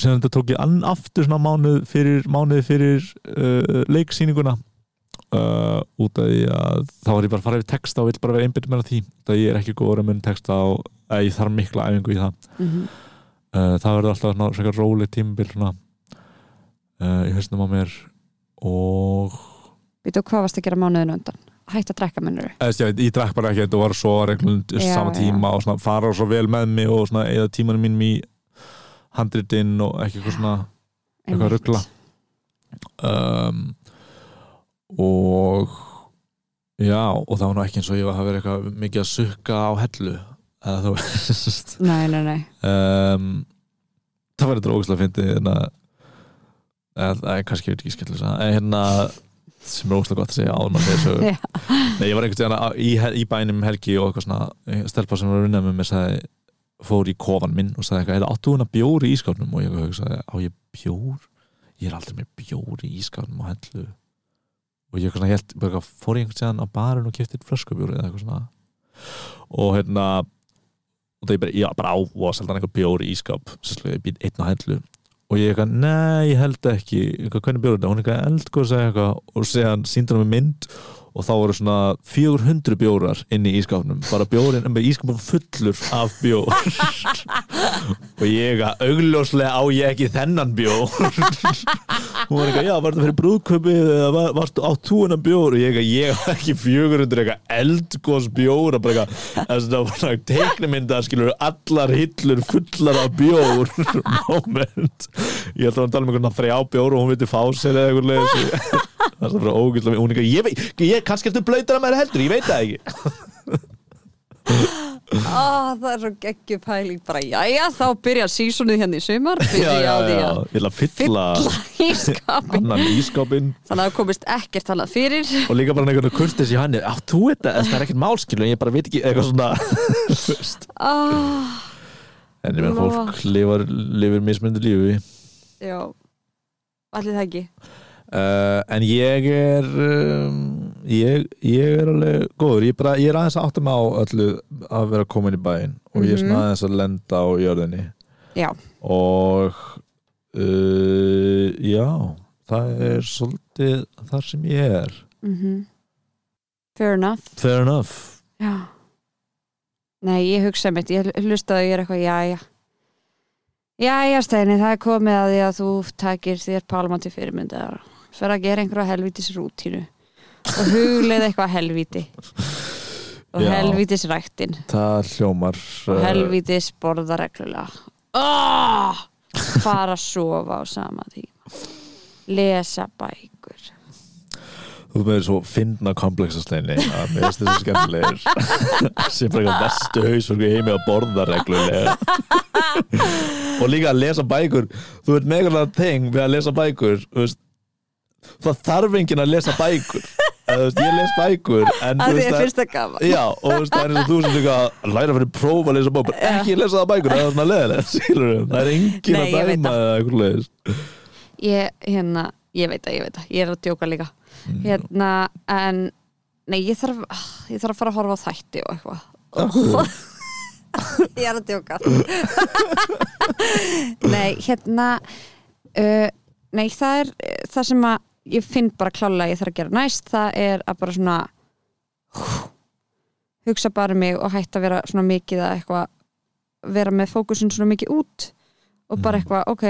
síðan þetta tók ég ann aftur svona mánuð fyrir, mánuð fyrir uh, leiksýninguna uh, út af því að þá var ég bara að fara yfir texta og vill bara vera einbyrð með því það ég er ekki góður að mun texta og ég þarf mikla æfingu í það Mhm. uh, það verður alltaf svona svona róli tímabil svona uh, í hausnum á mér og Býtu, hvað varst að gera mánuðinu undan? Hætt að drekka minnur ég, drakk bara ekkert og var svo reglund Já, sama já. tíma og svona, fara svo vel með mig og eða tímanum mínum í handritinn og ekki eitthvað svona eitthvað ruggla um, og já, og það var nú ekki eins og ég var að vera eitthvað mikið að sukka á hellu eða þú veist. Nei, nei, nei. Um, það var þetta ógæslega fyndið hérna eða, kannski er þetta ekki skellur en hérna sem er ógæslega gott að segja áður maður Já. Nei, ég var einhvern veginn í, í bænum um helgi og eitthvað svona, stelpa sem var að vinna með mér sagði, fór í kofan minn og sagði eitthvað, "Heyrðu, áttu hún að bjór í ískapnum og ég hugsaði, á ég bjór? Ég er aldrei með bjór í ískapnum og hellu. Og ég eitthvað svona held, bara eitthvað, fór ég einhvern veginn á barinn og kefti flöskubjór eða eitthvað svona? Og hérna og það ég bara, ég bara á og seldan einhver bjór í ískap sérstaklega ég býð einn á hellu. Og ég eitthvað, nei, ég held ekki. Eitthvað, hvernig bjór er þetta, hún eitthvað eldgóð segja eitthvað. Og segja hann mynd og þá voru svona 400 bjórar inn í ískapnum, bara bjórin með ískapnum fullur af bjór. Og ég að augljóslega á ég ekki þennan bjór. Hún var eitthvað, já, var þetta fyrir brúðköpið eða var, varstu á túunan bjór? Og ég að ég á ekki 400 eitthvað eldgós bjór og bara eitthvað, teiknumynda, skilur, allar hillur fullar af bjór. Moment, ég held að tala um einhvern þrjá bjór og hún viti fá sér eða eitthvað það er bara ógæslega hún er eitthvað, ég veit, ég kannski eftir blöytur að maður heldur, ég veit það ekki. Ah, Það er svo geggju pæling. Bara, jæja, þá byrja sísonið hérna í sumar. Byrja á því að ég ætla að fylla í skapin annan ískapin Þannig að það komist ekkert annað fyrir. Og líka bara einhvern kurtis í hann á þú þetta, það er ekkert málskilu en ég bara veit ekki eitthvað svona. Ah, en ég menn fólk lifar, lifir mismunandi lífi. Já, allir það ekki uh, en ég er um, ég, ég er alveg góður, ég, bara, ég er aðeins að átta mig á öllu að vera komin í bæinn og ég er svona Mhm. aðeins að lenda á jörðinni. Já, og uh, já það er svolítið þar sem ég er. Mhm. Fair enough. Fair enough. Já. Nei, ég hugsa mitt, ég hlusta að ég er eitthvað, jæja. Jæja, Steini, það er komið að því að þú takir þér pálma til fyrirmyndar fyrir að gera einhverja helvítis rútínu og hugleið eitthvað helvíti. Og Já. helvítis ræktin það hljómar og uh, helvítis borða reglulega oh! fara að sofa á sama tíma. Lesa bækur. Þú með svo finna komplexasleini að mér finnst þessu skemmtilegir. Sem bara eitthvað bestu haus fyrir heimi að borða reglulega. Og líka að lesa bækur. Þú veit megalega þeng við að lesa bækur þú veist, það þarf enginn að lesa bækur. Eða, veist, ég les bækur en að því að það- finnst það gaman. Já, og veist, það er eins og þú sem líka að læra fyrir prófa að lesa bækur, ekki lesa það bækur það er svona leðilega, skilur það er enginn Nei, ég að dæma eða eitthvað leiðis ég, hérna, ég veit það, ég veit það. Ég er að djóka líka. Mm. hérna, en nei, ég þarf, ah, ég þarf að fara að horfa á þætti og eitthvað. Ég er að djóka. Nei, hérna uh, nei, það er uh, það sem að ég finn bara klálega að ég þarf að gera næst, það er að bara svona hugsa bara um mig og hætta að vera svona mikið að eitthvað vera með fókusin svona mikið út og bara Mm. eitthvað, ok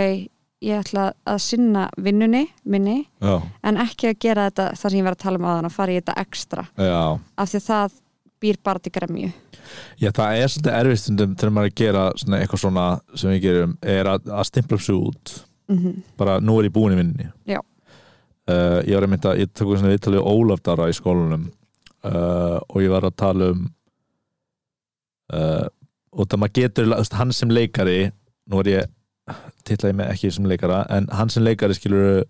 ég ætla að sinna vinnunni minni, Já, en ekki að gera þetta þar sem ég var að tala um aðan að fara í þetta ekstra. Já. Af því að það býr bara til gremju. Já, það er svolítið erfið stundum þegar maður er að gera svona eitthvað svona sem við gerum er að, að stimpla upp sig út. Mm bara nú er ég búin í vinninni Já. Uh, Ég var að mynda, ég tók svona viðtalið við Ólaf Dara í skólanum uh, og ég var að tala um uh, og það maður getur hann sem leikari nú er ég, titla ég mig ekki sem leikara en hann sem leikari skilur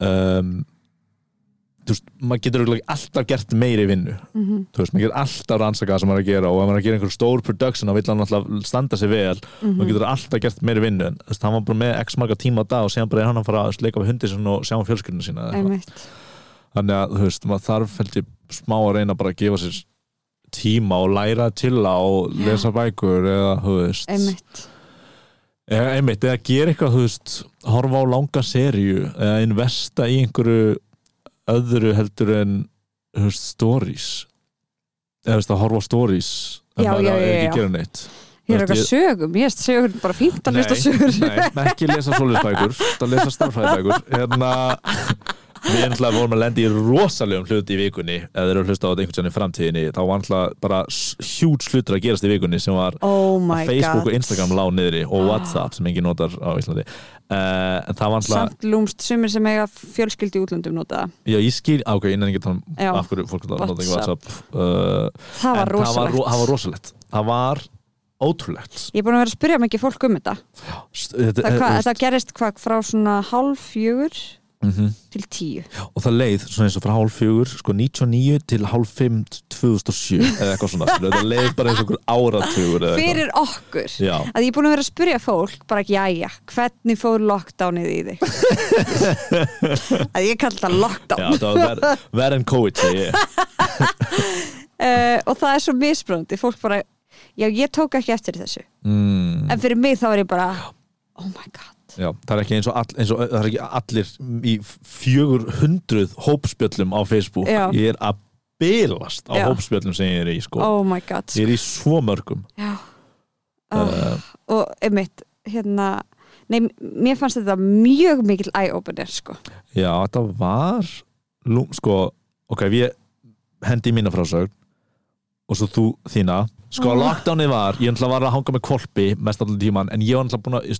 um, þú veist, maður getur alltaf gert meiri vinnu. -hmm. þú veist, maður getur alltaf rannsakað það sem maður er að gera og ef maður er að gera einhver stór production þá vill hann alltaf standa sig vel. Mhm. maður getur alltaf gert meiri vinnu. En þú veist, hann var bara með x marga tíma á dag og síðan bara er hann að fara að leika við hundi sinni og sjá um fjölskyldinu sína þannig að þú veist, maður þarf held ég smá að reyna bara að gefa sér tíma og læra til og Já. lesa bækur eða, þú veist. Einmitt. Eða, einmitt, eða gera eitthvað, þú veist horfa á langa serju eða investa í einhverju öðru heldur en veist, stories. Eða að horfa stories. En já, er ekki að gera neitt. Ég er eitthvað sögum, ég er sögur bara fínt að hlusta sögur. nei, ekki lesa svoleiðsbækur það lesa starfræðibækur hérna, við ennlega vorum að lenda í rosalegum hlut í vikunni. Eða þeir eru að hlusta á þetta einhvern veginn í framtíðinni þá var ennlega bara hjút hlutur að gerast í vikunni sem var Oh Facebook god. Og Instagram lág niðri og Ah. Whatsapp sem engin notar á Íslandi uh, það var ennlega Samt lúmst sumir sem eiga fjölskyldi í útlöndum nota það. já, ég skil, ok, innan ekki tala Já. um af hverju fólk nota ekki WhatsApp. Uh, Það var rosalegt ro- það var rosalegt það var ótrúlegt Ég er búin að vera að spyrja mikið fólk um þetta St- þetta, Það, hva, eh, þetta gerist hvað frá svona hálf fjögur mhm. til tíu. Og það leið svona eins og frá hálf fjögur sko 99 til hálf 5 2007 eða eitthvað svona það leið bara eins og eða eitthvað. Fyrir okkur. Já, að ég er búin að vera að spyrja fólk bara ekki, jæja, hvernig fór lockdownið í þig? Að ég kalli það já, lockdown það var verð ver en COVID uh, og það er svo misbröndi fólk bara, já ég tók ekki eftir þessu. Mm, en fyrir mig þá er ég bara oh my god já, það er ekki eins og, all, eins og er ekki allir í 400 hópspjöllum á Facebook Já. ég er að bylast á Já. hópspjöllum sem ég er í sko. oh my god ég er í svo mörgum uh, uh, og einmitt hérna Nei, mér fannst þetta mjög mikil eye-opener sko. já, þetta var sko, ok, ég hendi í mína frásögn og svo þú þína sko, Ah. lockdownið var, ég ætla var að hanga með kolpi mest allir tíman, en ég var ætla búin að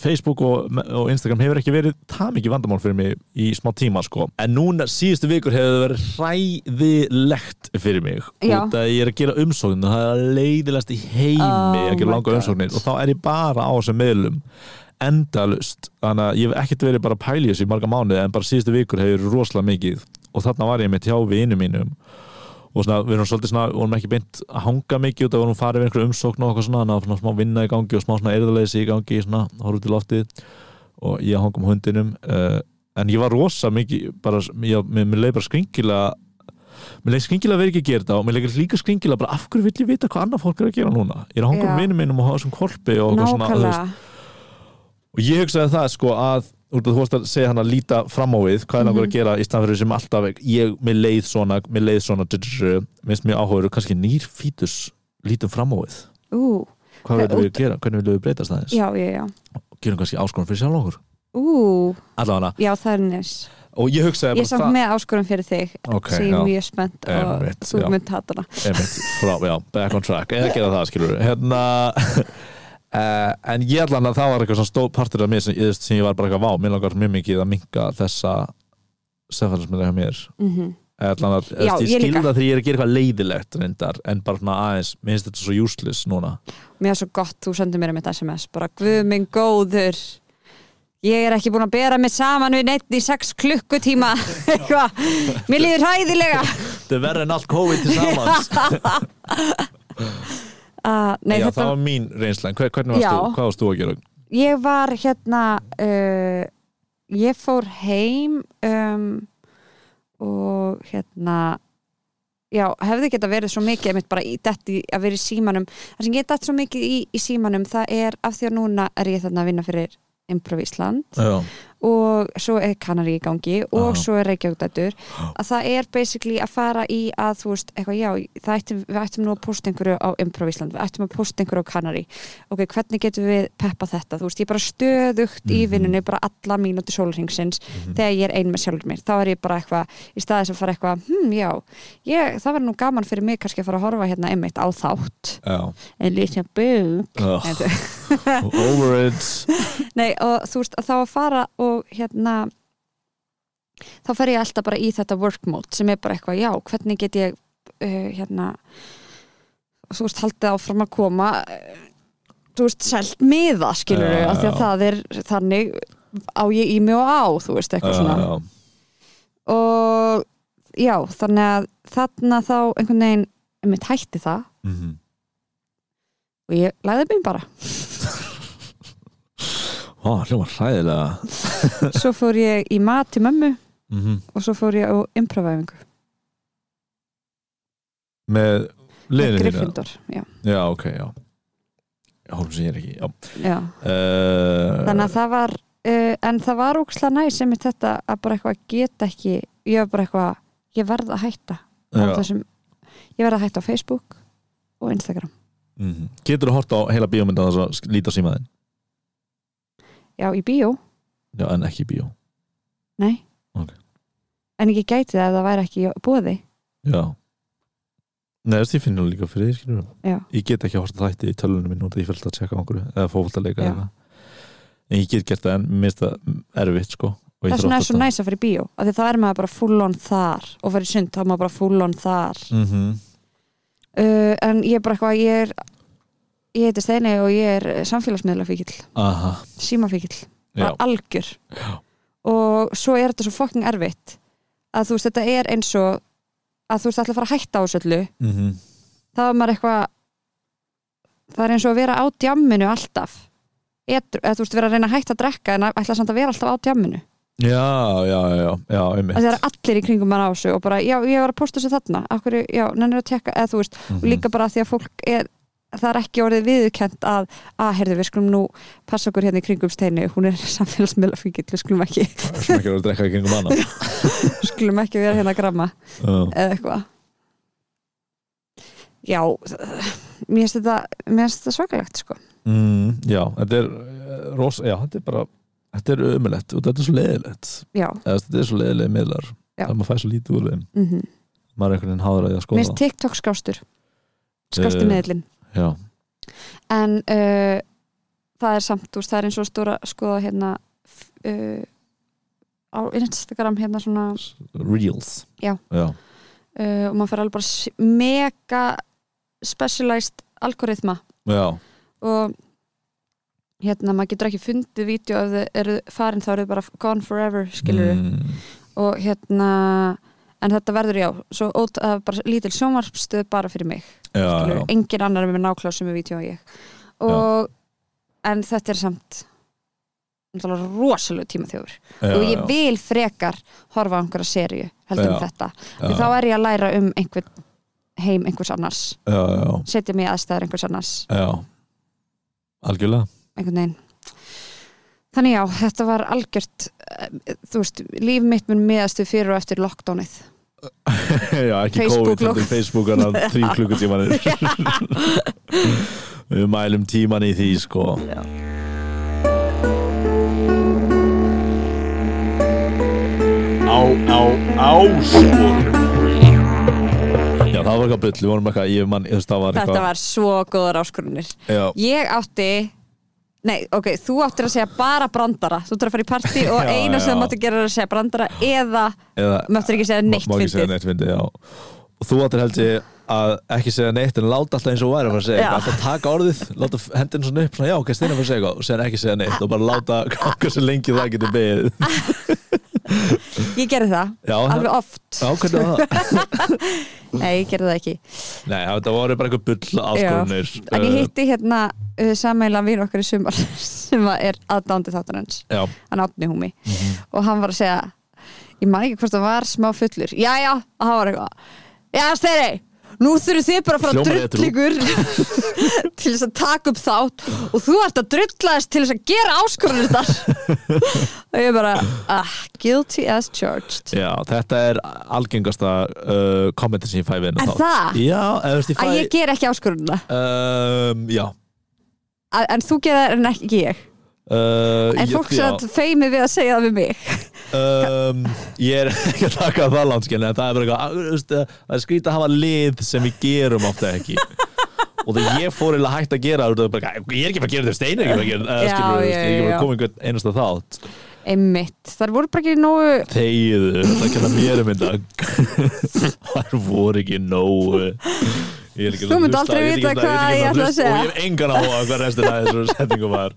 Facebook og, og Instagram hefur ekki verið það mikið vandamál fyrir mig í smá tíma sko, en núna síðustu vikur hefur verið hræðilegt fyrir mig, Já. út að ég er að gera umsóknir, það er leiðilegast í heimi Oh að gera langa umsóknir. Og þá er ég bara á þessum meðlum endalust, þannig að ég hef ekkert verið bara að pæla í marga mánuði en bara síðustu vikur hefur rosalega mikið. Og þarna var ég með hjá vinum mínum og svona, við erum svolítið svona, vorum ekki beint að hanga mikið út af að við vorum farið við einhverju umsókn og eitthvað svona, þannig að svona smá vinna í gangi og smá svona erðaleysi í gangi, svona, horfðu til loftið. Og ég að hanga um hundinum uh, en ég var rosa mikið bara, ég, mér, mér leið bara skringilega mér leið skringilega vera ekki að gera þetta og mér leið líka skringilega bara af hverju vill ég vita hvað annað fólk er að gera núna? Ég er að hanga um vinum mínum og hafa og svona, veist, nákvæmlega. Og ég hugsaði það sko að þú varst að segja hann að líta fram á við hvað er Mhm. að gera í staðan fyrir sem alltaf ég, mér leið svona, mér leið svona minnst mér áhugur, kannski nýr fítus lítum fram á við. Ú, hvað viljum við gera, hvernig viljum við breytast aðeins? Já, já, já. Gerum kannski áskorun fyrir sjálf okkur. Ú, allavega, já það er nes og ég hugsaði ég er bara samt með áskorun fyrir þig ok, sem ég já, er mjög spennt og þú mynd hatana einmitt, frá, já, back on track. Eða gera það, skilur hérna Uh, en ég allan að það var eitthvað svona stóð partur af mér sem, sem ég var bara eitthvað vá, mér langar mjög mikið að minka þessa stefælismynda hjá mér. Mm allan að, Já, ég ég skilða þegar ég er að gera eitthvað leiðilegt reyndar, en bara svona aðeins mér finnst þetta svo useless núna. Mér er svo gott, þú sendir mér um eitt SMS bara guð minn góður ég er ekki búin að bera mig saman við neitt í sex klukkutíma. Eitthvað, mér líður hræðilega. Þetta er verður en allt COVID til samans uh, nei, já, þetta, það var mín reynslan, Hver, hvernig varst þú, hvað varst þú að gera? Ég var hérna uh, ég fór heim um, og hérna já, hefði geta verið svo mikið einmitt bara í detti að vera í símanum. Það sem dætt svo mikið í, í símanum það er af því að núna er ég þarna að vinna fyrir Improv Ísland. Já, og svo er Kanari í gangi og Aha. svo er Reykjavík að það er basically að fara í að þú veist, eitthvað já, ættum, við ættum nú að posta einhverju á Improv Ísland, við ættum að posta einhverju á Kanari ok, hvernig getum við peppa þetta? Þú veist, ég er bara stöðugt í Mhm. vinnunni bara alla mínúti sólringsins þegar ég er ein með sjálfur mér, þá er ég bara eitthvað í staðis að fara eitthvað, hm, já ég, það var nú gaman fyrir mig kannski að fara að horfa hérna einmitt á þátt, já. en lítið búk Ugh, over it. Nei, og þú veist, þá að fara og hérna þá fer ég alltaf bara í þetta work mode sem er bara eitthvað, já, hvernig get ég uh, hérna þú veist, haldið áfram að koma uh, þú veist, selt miða skilur Já, við, af því já. að það er þannig á ég í mig og á, þú veist, eitthvað svona já, og já, þannig að þarna þá einhvern veginn einmitt hætti það mhm. og ég læði mig bara Ó, hljóma hræðilega. Svo fór ég í mat til mömmu mm og svo fór ég á improvæfingu. Með liðinu þínu? Gryffindor, já, já, ok, já. Hólum sem ég er ekki já. já. Uh, þannig að það var uh, en það var úksla næs sem þetta að bara eitthvað geta ekki ég var bara eitthvað, ég verð að hætta þessum, ég verð að hætta á Facebook og Instagram. Mm getur þú hort á heila bíómynda þess að líta símaðin já, í bíó, já, en ekki í bíó. Nei. Ok. en ekki gæti það ef það væri ekki búði já. Nei, þess, ég finn nú líka fyrir. Ég get ekki að horta þætti í tölunum minn út að ég fylgta að tjekka einhverju eða eitthvað En ég get gert það en mér finnst það erfitt, sko og vegna er svo næs að í bíó af því þá er maður bara full on þar og í sund þá er maður bara full on þar. Mm -hmm. uh, en ég er bara eitthvað ég er ég heiti Steini og ég er samfélagsmiðlafíkil símafíkil, bara algjör. Já. og svo er þetta svo fucking erfitt að þú veist þetta er eins og að þú veist ætla að fara að hætta á þessu öllu. Mm þá er maður eitthvað það er eins og að vera á djamminu alltaf. Edru, eða þú veist vera að reyna að hætta að drekka en að ætla samt að vera alltaf á djamminu. Já, já, já, já, það er allir í kringum mann á þessu og bara, já, ég var að posta þessu þarna Akkur, já, nennir að tekka, eða þú veist Mhm. og líka bara því að fólk er það er ekki orðið viðurkent að að, heyrðu, við skulum nú passa okkur hérna í kringum steinu hún er samfélagsmiðlafíkill, við skulum ekki sem ekki verið að drekka í kringum hana. Skulum ekki vera hérna að gramma Já. eða eitthvað. Já, mér finnst þetta mér þetta svakalegt, sko. Mm, já, þetta er eh, ros, já, þetta er bara þetta er ömulegt og þetta er svo leðilegt já, eða þetta er svo leðilega miðlar. Já. að maður fæ svo lítið úr þeim. Mm maður er einhvern veginn háður að því að mér skoða. finnst TikTok skástur skástu Eh, miðlinn já, en uh, það er samt, veist, það er eins og stóra skoða hérna uh, á Instagram hérna svona reels. Já. já, uh, og maður fer alveg bara mega specialized algoritma. Og hérna, maður getur ekki fundið vídeo ef þau eru farin þá eru þau bara gone forever, skilur mm, og hérna en þetta verður já, svo ót, það er bara lítil sjónvarpstöð bara fyrir mig. Já, skilur, já. engin annar með nákláð sem er vídeo og ég. Og en þetta er samt rosalega tíma þjóður og ég vil frekar horfa á einhverja serju heldur um þetta. Því þá er ég að læra um einhvern heim einhvers annars. Setja mig aðstæður einhvers annars. Já. Algjörlega. Einhvern veginn. Þannig já, þetta var algjört eh, þú veist, líf mitt mun miðastu fyrir og eftir lockdownið já, ekki COVID, Facebook er að þrjú klukkutímanir. Við mælum tíman í því sko. Já. á, á, áskorun já, það var eitthvað bull. Við vorum eitthvað, ég mann, þú veist, það var þetta eitthvað var svo góðar áskorunir. Já, ég átti Nei, ok, þú áttir að segja bara brandara. Þú áttir að fara í partí og eina sem þú máttir gera er að segja brandara eða eða máttir ekki segja neitt má ekki segja fyndið og þú áttir held ég að ekki segja neitt en láta alltaf eins og væri að fara að segja eitthvað. Alltaf taka orðið, láta hendina svona upp svona, já, ok, steina fyrir að segja eitthvað og segja ekki segja neitt og bara láta hvað sem lengi það getur beðið Ég gerði það, já, alveg oft. Já, hvernig var það? Nei, ég gerði það ekki. Nei, það voru bara eitthvað bull áskorunir En ég hitti hérna uh, sammeila vín okkar í sumar sem er aðdándi þáttanins Já, hann átni húmi. Og hann var að segja ég man ekki hvort það var smá fullur. Já já, og hann var eitthvað já steyri, nú þurfum þið bara að fara að Hljómar edrú. drull ykkur. Til þess að taka upp þátt. Og þú ert að drullaðist til þess að gera áskorunir þar. Og ég bara ah, guilty as charged. Já, þetta er algengasta uh, kommentin sem ég fæ við hennar Er það? Já, eða þú veist, ég fæ að ég ger ekki áskorunina um, Já. Að- en þú gerir það en ekki ég uh, en ég- fólk sem feimi við að segja það við mig? Um, ég er ekki að taka það landskilni en það er bara eitthvað þú veist, það er skrítið að hafa lið sem við gerum ofta ekki. Og þegar ég fór eiginlega hægt að gera það er bara, ég er ekki að að gera þetta stein er ekki að að gera þetta ég er ekki að þátt. Einmitt, það voru bara ekki nógu þegiðu, það kenna mér um þetta. Það voru ekki nógu Ég er ekki Þú að hlusta, aldrei ég vita að- hvað ég ætla að segja. og ég hef engan á hvað restina af þessu setningu var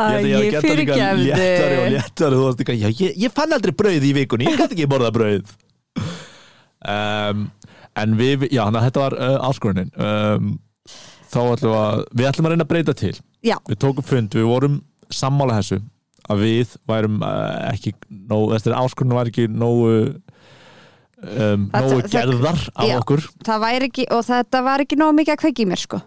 að ég, ég, líka léttari og fyrirgefði léttari veist ekki, já, ég, ég fann aldrei brauð í vikunni ég gæti ekki borða brauð. Um, en við, já, að þetta var uh, áskorunin. Um, þá ætlum að við ætlum að reyna að breyta til. Já. við tókum fund, við vorum sammála þessu að við værum uh, ekki nóg, þessi áskorun var ekki nógu um, nógu gerðar Já. okkur. það væri ekki, og þetta var ekki nóg mikið að kveiki mér sko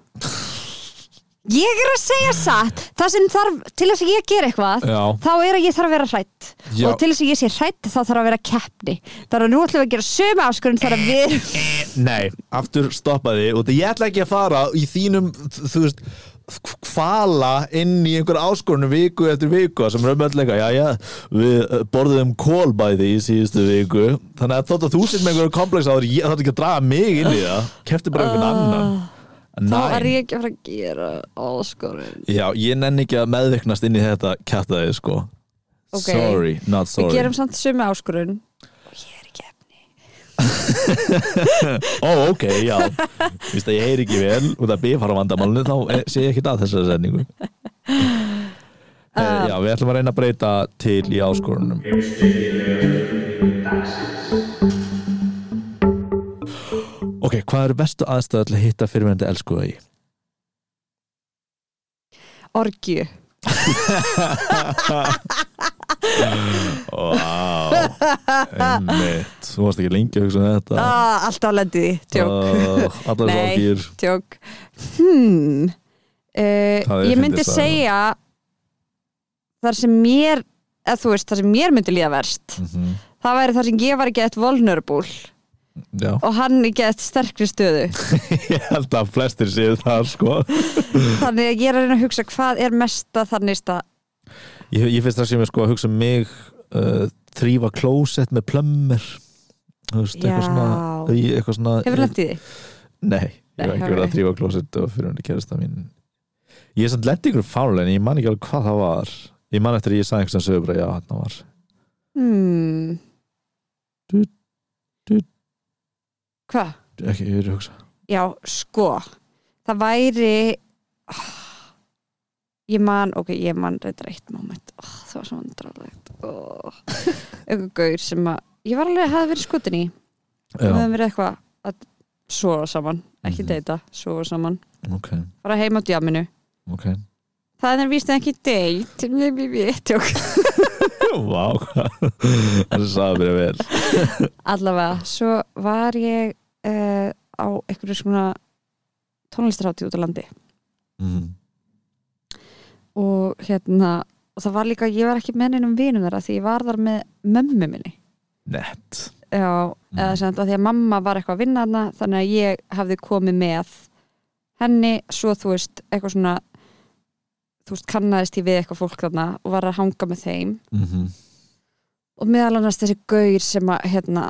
ég er að segja satt. Það sem þarf, til þess að ég ger eitthvað Já, þá er að ég þarf að vera hrætt Já. og til þess að ég sé hrætt þá þarf að vera keppni. Það er að nú ætlum við að gera sömu áskurinn þar að við nei, aftur stoppaði og ég ætla ekki að fara í þínum þú veist kvala inn í einhver áskorunum viku eftir viku sem raunmjöldleika, já já við uh, borðum kólbæði í síðustu viku. Þannig að þótt að þú sitt með einhverjum komplex á því, ég þátt ekki að draga mig inn í það. Kefti bara einhvern annan. Ah, þá er ég ekki að fara að gera áskurinn já, ég nenni ekki að meðveiknast inn í þetta kæftæði sko. Ok. sorry, not við sorry. gerum samt sömu áskurinn og ég er í keppni. Ó, ok, já. Vist að ég heyri ekki vel út af bifara vandamálinu þá eh, sé ég ekki að þessari sendingu uh, Já, við ætlum að reyna að breyta til í áskorunum Ok, hvað eru bestu aðstæðu til að hitta fyrirvendu elskuða í? orgju Vá, einmitt. Þú varst ekki lengi að hugsa um þetta. Ah, alltaf lendið því, tjók. Oh, Nei. sorgir tjók. Hmm. uh, ég myndi segja þar sem mér eða þú veist, þar sem mér myndi líða verst Mhm, það væri þar sem ég var ekki eitt vulnerable Já, og hann ekki eitt sterkri stöðu. Ég held að flestir séu það sko. Þannig að ég er að reyna að hugsa hvað er mesta þannig stað. Ég, ég finnst það sem ég sko að hugsa um mig uh, þrýfa klósett með plömmur. Þú veist, eitthvað svona, eitthvað svona hefur lendið því? Nei, ég hef ekki verið að þrýfa klósett og fyrir henni kærasta mín. Ég er samt lendið ykkur fálega en ég man ekki alveg hvað það var. Ég man eftir að ég sagði einhvers sem sögur bara já, þarna var. Hmm. Hvað? ekki, er að hugsa. Já, sko það væri ég man, ok, ég man þetta eitt moment, oh, það var svo vandrarlegt oh. eitthvað gaur sem að ég var alveg að hafa verið skutin í. Já, höfum verið eitthvað að sofa saman, ekki Mhm. deyta sofa saman, ok, bara heim á djaminu ok. Það er víst ekki deyt tjók Vá, hvað Það sagði mér vel. Allavega, svo var ég uh, á einhverju svona tónlistarhátti út á landi. Mm. og hérna og það var líka, ég var ekki með neinum vinum þeirra því ég var þar með mömmu minni. Nett. Já, eða sem þetta því að mamma var eitthvað að vinna hana þannig að ég hafði komið með henni, svo þú veist eitthvað svona þú veist, kannaðist ég við eitthvað fólk þarna og var að hanga með þeim. Mm og meðal annars þessi gaur sem að hérna,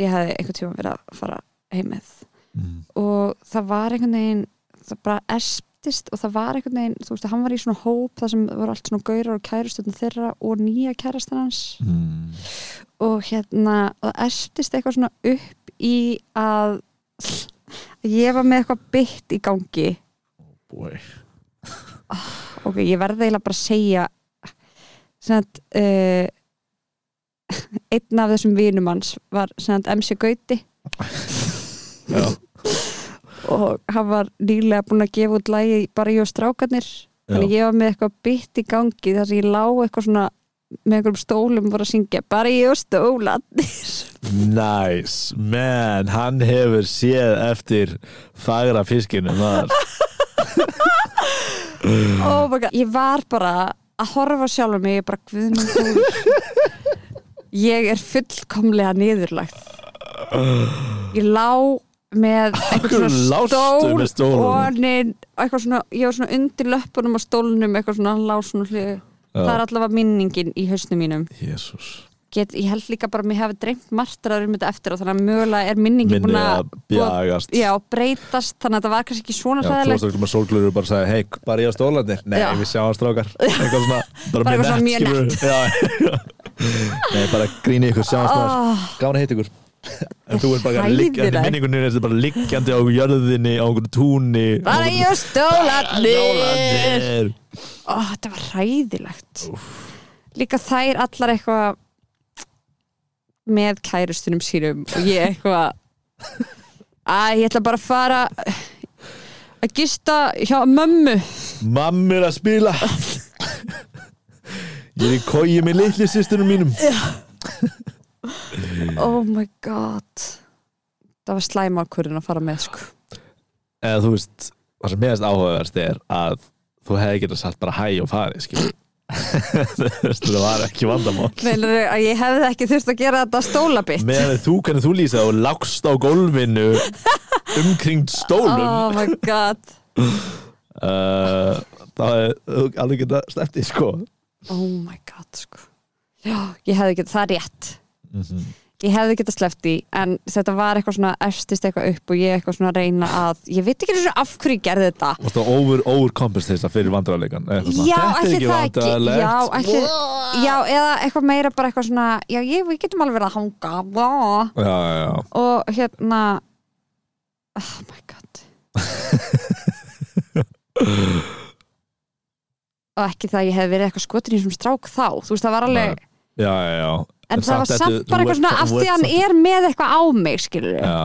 ég hefði einhvern tíma verið að fara heim með mm. og það var einhvern veginn það bara esptist og það var einhvern veginn þú veist, hann var í svona hóp það sem voru allt svona gaurar og kærustöðun þeirra og nýja kærastan hans Mm. og hérna, og það esptist eitthvað svona upp í að að ég var með eitthvað bytt í gangi Boy ok, ég verði eiginlega bara að segja sem að uh, einn af þessum vinum hans var MC Gauti. Og hann var nýlega búinn að gefa út lægi bara ég og strákarnir. Þannig ég var með eitthvað bytt í gangi þar sem ég lá eitthvað svona með einhverjum stólum voru að syngja bara ég og stólarnir. Nice, man, hann hefur séð eftir fagra fiskinu þar oh my God. ég var bara að horfa á sjálfur mig ég bara guðmund ég er fullkomlega niðurlagt ég lá með eitthvað svona stól stólunum? neinn, eitthvað svona, ég var svona undir löppunum á stólnum eitthvað svona, hann lá svona hlið það er allavega minningin í hausnum mínum. Get, ég held líka bara að mér hefði dreymt martraður um þetta eftir og þannig að mögulega er minningin Minni búin að að bjagast. Já, breytast, þannig að þetta var kannski ekki svona Já, þú hræðilegt varst ekki með sólglur og bara sagði, hei, bara ég á stólandir Nei, Já. við sjáum strákar. Eitthvað svona, bara, Bara eitthvað svona mjög skilurðu. Já, Nei, bara gríni ykkur, sjáum strákar oh, Gána heit ykkur. En þú er bara liggjandi, minningunni er þetta bara liggjandi á jörðinni, á einhverju túni. Bara stólarnir Stólandir Ó, þetta var hræðilegt. Líka þær allar eitthvað með kærustunum sínum og ég eitthvað að ég ætla bara að fara að gista hjá mömmu. Mamma er að spila Ég er í kói með litli sýstunum mínum. Oh my god. Það var slæmakurinn að fara með sko. Eða þú veist, það sem meðast áhugaverst er að þú hefði getað sagt bara hæ og veist, það var ekki vandamál. Meinar að ég hefði ekki þurft að gera þetta stólabitt meðan þú, hvernig þú lýsa og lágst á gólfinu umkringt stólum oh my god. Uh, það er þú alveg geta sleppti sko oh my god sko. Já, ég hefði getað, það er rétt. Mm ég hefði getað sleppt í en þetta var eitthvað svona efstist eitthvað upp og ég eitthvað svona reyna að ég veit ekki eins og af hverju ég gerði þetta. Og það over, overcompensate fyrir vandræðarleikan já, ætli það ekki. já, ætli, já, eða eitthvað meira bara eitthvað svona já, ég, við getum alveg verið að hanga já, já, já. og hérna oh my god og ekki það að ég hef verið eitthvað skotin í þessum strák þá. Þú veist það var alveg já, já, já. en það var samt bara eitthvað svona af því að hann er með eitthvað á mig skilur já.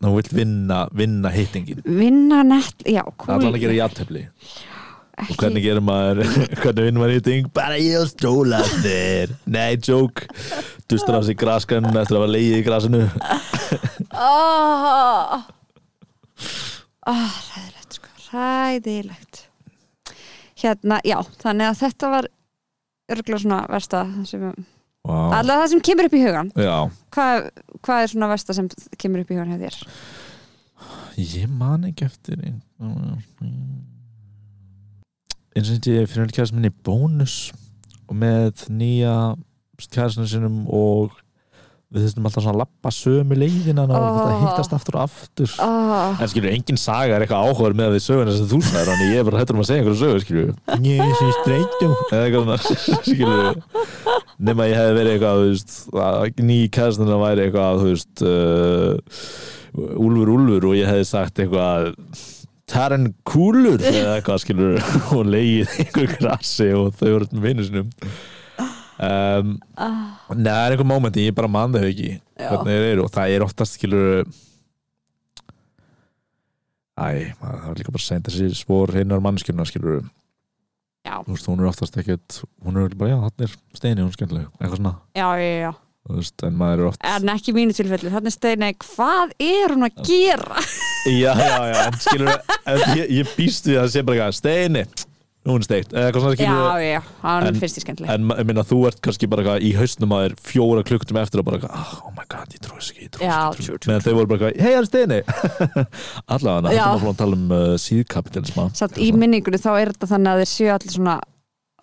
Þú vilt vinna, vinna hittingin. Vinna nett, já, það er alveg að gera játtöfli og hvernig gerir maður hvernig vinnur maður hitting? Bara ég og stólarnir. Nei, joke. Dustur af sig graskan eftir að hafa leiðið í grasinu. Oh. oh, ræðilegt sko, ræðilegt hérna, já, þannig að þetta var örgulega svona versta sem, wow. allavega það sem kemur upp í hugan hvað, hvað er svona versta sem kemur upp í hugan hjá þér? ég man ekki eftir eins og ég fyrir kæðast minni bónus og með nýja kæðastinu sinum og við þurftum alltaf svona að lappa sömu leiðina og Oh. þetta hittast aftur og aftur. Oh, en skilur, engin saga er eitthvað áhugaður með við söguna sem þú snæður, þannig ég er bara hættur um að segja einhverju sögu, skilur ég sé streytum nema ég hefði verið eitthvað, að ný kæðastinu væri eitthvað, þú veist uh, Úlfur Úlfur og ég hefði sagt eitthvað Taran Kúlur eða eitthvað skilur og leigið einhver grassi og þau voru með vinnu sinum um, ah, Nei, það er einhver mómenti, ég bara man þau ekki. Eru og það er oftast skilur Æ, maður, það er líka bara seint þessi spór hinnar mannskjörna skilur já, þú veist, hún er oftast ekkert hún er bara, já, hann er steini, hún er skemmtileg eitthvað svona, já, já, já veist, en maður er oft en ekki mínu tilfelli, þannig steina hvað er hún að gera? Já, já, já, en skilur ég, ég býst við að það sé bara eitthvað steini, er hún steikt. Svona já, já, hann finnst ég skemmtileg. En minna, þú ert kannski bara í hausnum að þér fjóra klukktum eftir og bara ah, oh my god, ég trúi þess ekki, meðan þau voru bara hei, er steini? Allavega, þetta er að tala um uh, síðkapitalisma samt í minningunni þá er þetta þannig að þeir séu allir svona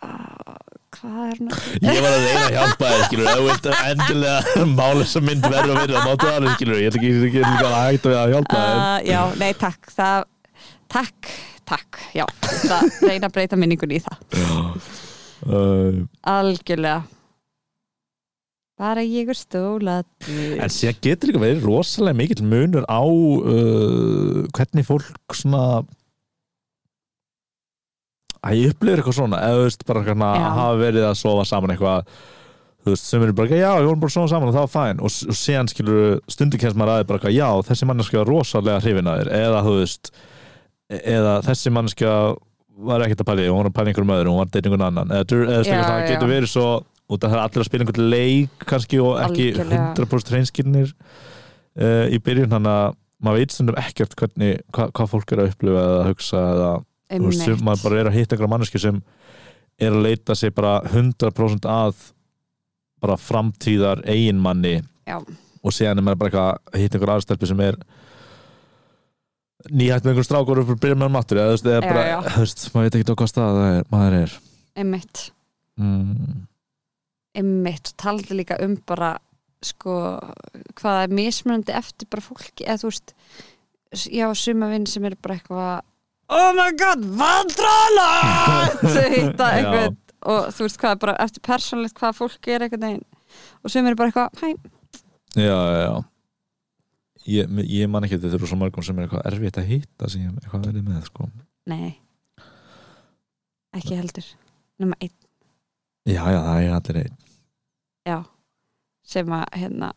uh, hvað er að Ég var að reyna að hjálpa þér, skilur þú vilt endilega mála þessa mynd verður að verða, máttu alveg, skilur ég ætla ekki að hægt að hjálpa þér. Uh, já, nei, takk það, takk, takk já, það reyna að breyta minningunni í það. Uh, algjörlega. Bara ég er stólað En sér getur líka verið rosalega mikill munur á uh, hvernig fólk svona að ég upplifir eitthvað svona eða þú veist bara hérna hafa verið að sofa saman eitthvað þú veist sem eru bara eitthvað, já, við vorum bara sofa saman og það var fæn og, og síðan skilur stundu kemst maður aðeins bara eitthvað, já, þessi manneskja var rosalega hrifin að þér. Eða þú veist eða þessi manneskja var ekkert að pæli, hún var að pæli einhverjum öðrum hún var að deyta einhvern annan eða, eða, Já, það já. getur verið svo út af það er allir að spila einhvern leik kannski og ekki Algjörlega. 100% hreinskilnir uh, í byrjun þannig að maður veit stundum ekkert hvernig, hva, hvað fólk er að upplifa eða að hugsa eða sem maður bara er að hitta einhverja manneski sem er að leita sig bara 100% að bara framtíðar eiginmanni Já. og síðan er maður bara að hitta einhverja aðstelpi sem er nýhætt með einhverjum strákur og byrja með hann matur eða þú veist, maður veit ekki á hvað stað er, maður er. Einmitt, mm, einmitt taldi líka um bara sko, hvað er mismunandi eftir bara fólki, eða þú veist já, suma vinn sem eru bara eitthvað oh my god, vandrala þau hitta Já. einhvern og þú veist hvað er bara eftir persónlegt hvað fólk er einhvern veginn? Og sum eru bara eitthvað, hæ, já, já, já ég, ég man ekki þetta eru svo margum sem er eitthvað erfitt að hitta sem ég eitthvað verið með sko. nei. Ekki heldur. Nema einn, já, já, það er allir einn. Já. Sem að hérna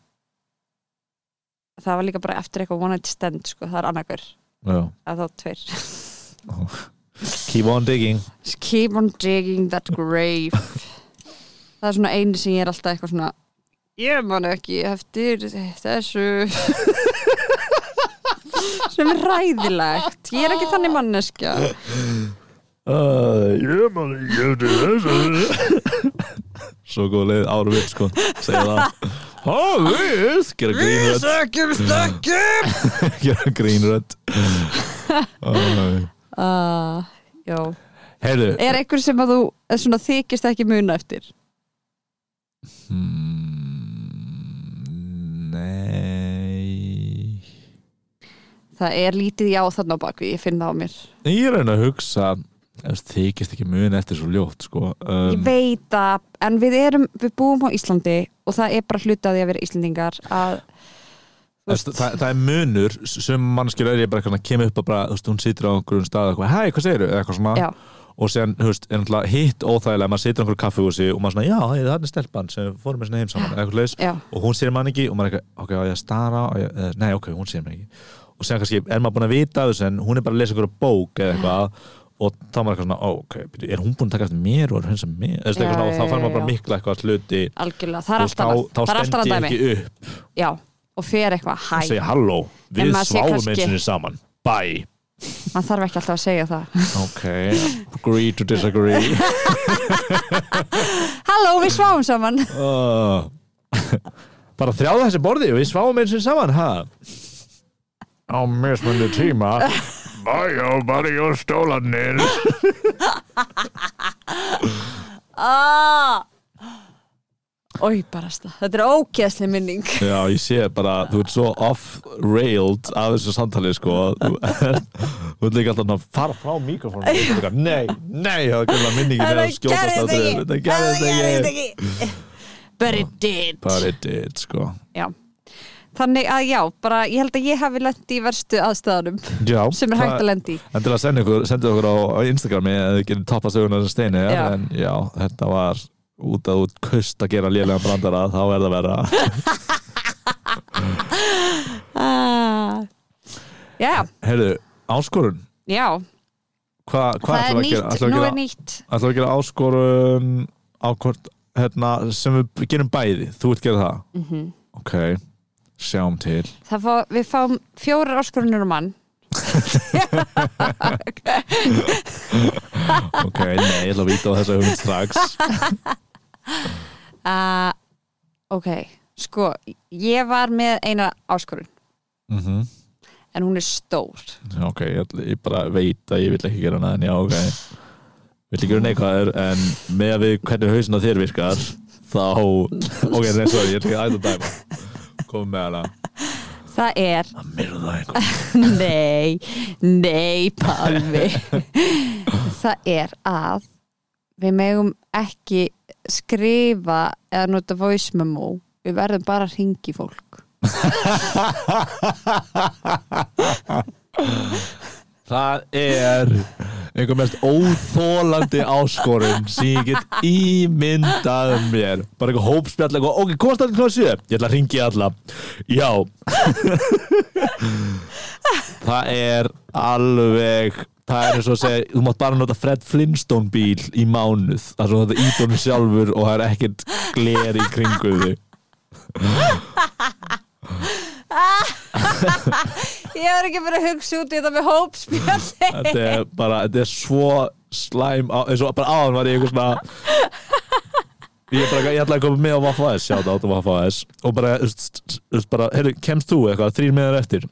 það var líka bara eftir eitthvað one night stand sko, það er annarkur að þá tveir. Keep on digging. Keep on digging that grave. Það er svona eini sem ég er alltaf eitthvað svona ég man ekki eftir þessu sem er ræðilegt ég er ekki þannig manneskja. Ég man ekki eftir svo góð leið ára við sko segja það. Há við sökjum stökjum gera grínrödd uh, já. Heyrðu. Er einhver sem að þú er svona, þykist ekki muna eftir? Hmm, það er lítið já þarna á bakvið, ég finn það á mér. Ég er að hugsa þykist ekki mun eftir svo ljótt sko. um, ég veit að, en við erum við búum á Íslandi og það er bara hluti að vera Íslandingar að þú það, það, það er munur. Sem mannskjur er ég bara að kemur upp og bara, þú veist, hún situr á einhverjum stað og eitthvað, hæ, hvað segirðu, eða eitthvað svona. Já, og séðan, þú veist, er náttúrulega hitt óþægilega maður situr á einhverju kaffihúsi og maður svona, já, það er stelpan sem fórum með svona heim saman, eitthvað leis og hún sér mann ekki og maður er eitthvað, ok, á ég að stara? Á ég, nei, ok, hún sér mann ekki og séðan kannski er maður búin að vita þessu en hún er bara að lesa einhverju bók eða eitthvað og þá er maður eitthvað svona, ó, ok, er hún búin að taka eftir mér og er hún sem mér, Já, eitthvað svona, og þá fær maður bara mikla eitthvað hluti. Algjörlega, það er alltaf þá, þá það er alltaf stend að ég dæmi. ekki upp. Já, og fer eitthvað hæ. og segja halló, við sváum eins og niður saman. Bye, maður þarf ekki alltaf að segja það. Ok agree to disagree. Halló, við sváum saman. Uh, bara þrjáða þessi borði við sváum eins og saman ha? Á mismunni tíma. Bara ég stólanir ah. Ói, barasta, þetta er ógeðsli minning. Já, ég sé bara, þú ert svo off-railed af þessu samtali sko. Þú ert líka alltaf að fara frá mikrofónu nei, nei, það er gæmlega minningin er að skjótast á þér þetta gerðist ekki. But it did. But it did, sko. Já Þannig að já, bara ég held að ég hafi lendi í verstu aðstæðanum já, sem er hægt að lendi í. En til að senda ykkur, senda okkur á, á Instagrami eða þið getur toppast auðvitað sem steini Já. en já, þetta var út að út kust að gera lélega brandara þá er það vera ah. Já, Heyrðu, áskorun. Já, Hva, hvað það er að nýtt, nú að er gera, nýtt. ætlum við að gera áskorun á hvort hérna, sem við gerum bæði. Þú ert gera það? Mm ok, sjáum til. Fá, við fáum fjórar áskorunir um mann. Ok, nei, ég ætla að víta á þessa hugmynd strax. Uh, Ok, sko ég var með eina áskorun. Mm en hún er stór. Ok, ég, ég bara veit að ég vil ekki gera hana en já, ok. Vil ekki gera neikvæður en með að við hvernig hausin á þér virkar þá, ok, nei, sorry, ég er ekki að ætla að dæma komum með hana Það er, að myrða einhvern nei, nei Palmi Það er að við megum ekki skrifa eða nota voice memo. Við verðum bara að ringi fólk. Það er einhver mest óþólandi áskorun sem ég get ímyndað mér. Bara eitthvað hópspjall eitthvað, ok, komast allir kláð sjö? Ég ætla að ringi alla. Já. Það er alveg það er eins og að segja, þú mátt bara nota Fred Flintstone bíl í mánuð. Það er svona ídónu sjálfur og það er ekkert gler í kringu þig Ég er ekki verið að hugsa út í þetta með hópspjall þetta er bara, þetta er svo slæm, eins og bara áðan var ég eitthvað svona ég, bara, ég ætlaði að koma með á Vaffa S sjátt át á Vaffa S. Og bara, bara heyrðu, kemst þú eitthvað þrýr meðar eftir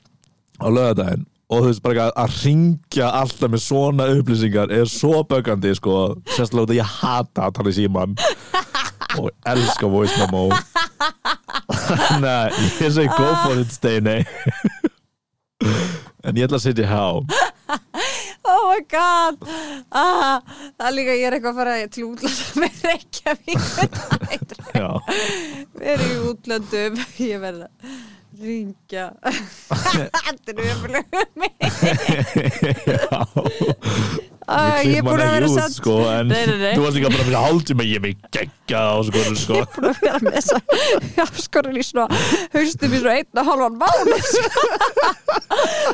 á lögadaginn og þú veist bara eitthvað að ringja alltaf með svona upplýsingar er svo böggandi sko, sérstaklega út að ég hata að tala í síman og elska voice memo. Nei, ég segi go for it Steini en ég ætla að setja há Oh my god. Ah, Það er líka, ég er eitthvað að fara til útlanda með Reykjavík. Já, Við erum í útlöndum. Ég verða ringja Þetta er umfélag já. ah, Ég er búin að vera samt sko, en Nei, nei, nei. þú varst líka bara fyrir hálftíma ég er mig gegga á sko, sko. búin að vera með þessa afskorun í svona haustum í svona einn og halvan mánu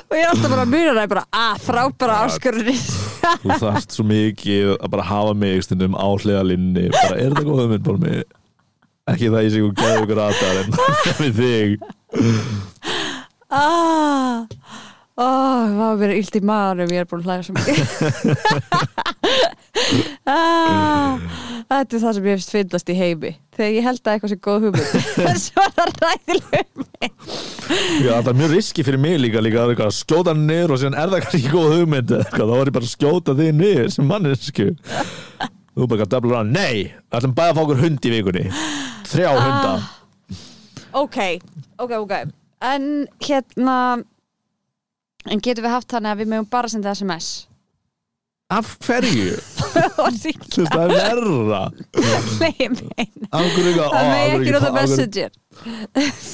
og ég er alltaf bara að muna það bara að frábæra afskorun þú þarft svo mikið að bara hafa mig stundum á hliðalinni bara er þetta góð hugmynd bara mig ekki það ég sé hún geðu ykkur aðdæðar en við þig. Ah, oh, það var verið illt í maðurum ég er búin að hlæða svo mikið. Ah, þetta er það sem ég finnst fyndast í heimi. Þegar ég held að eitthvað sé góð hugmynd svo er það ræðileg Já, það er mjög riski fyrir mig líka, líka að skjóta niður og síðan er það kannski góð hugmynd þá er ég bara að skjóta þig niður sem mannesku Þú bara að döfla hann, nei, það ætlum bara að fá okkur hund í vikunni. Þrjá hunda. Ok, ok, ok. En hérna en getum við haft þannig að við mögum bara senda SMS Af hverju? Þú veist, það er verra. Nei, ég meina. Það hverju ekki nota messenger.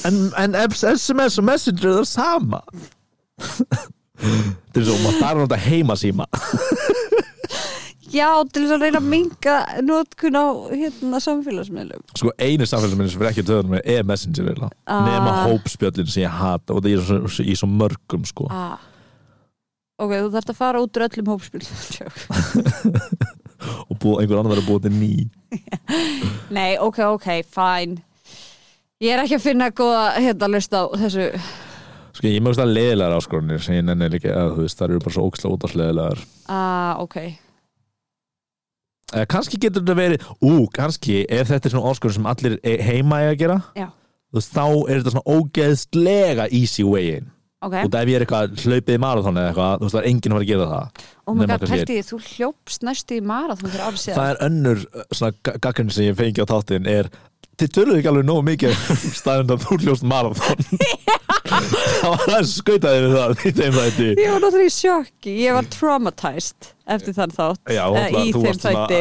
En, en SMS og Messenger er það sama. Þetta er svo, maður þarf að nota heima síma já, til þess að reyna að minga notkun á hérna samfélagsmiðlum. Sko einu samfélagsmynd sem fyrir ekki töðunum með er Messenger eiginlega. Ah. nema hópspjöllin sem ég hata og það er svo, svo, í svo mörgum sko. Ah. ok, þú þarfst að fara út úr öllum hópspil og búið, einhver annar að búið til ný. Nei, ok, ok, fine. Ég er ekki að finna góða hérna að lusta á þessu. Sko ég mögst að leðilegar áskorunir sem ég nenni líka að þú veist, það eru bara svo ókslega út af leðilegar ah, ok, eh, Kannski getur þetta verið, ú, kannski ef þetta er svona áskorun sem allir e- heima eiga að gera. Já, þú veist, þá er þetta svona ógeðslega easy way in. Ok. Og ef ég er eitthvað hlaupið í marathon eða eitthvað, þú veist, það er enginn að fara að gera það. Oh my nema god, kannski pælti því, þú hljópst næstu í marathon fyrir árið síðan. Það er önnur uh, svona gaggrinn sem ég fengi á þáttin er þið töluðu ekki alveg nógu mikið um staðund að þú hljóst marathon. Það var aðeins skautaði við það í þeim þætti. Ég var náttúrulega í sjokki, ég var traumatized eftir þann þátt Já, eh, náttúrulega, í þeim þætti.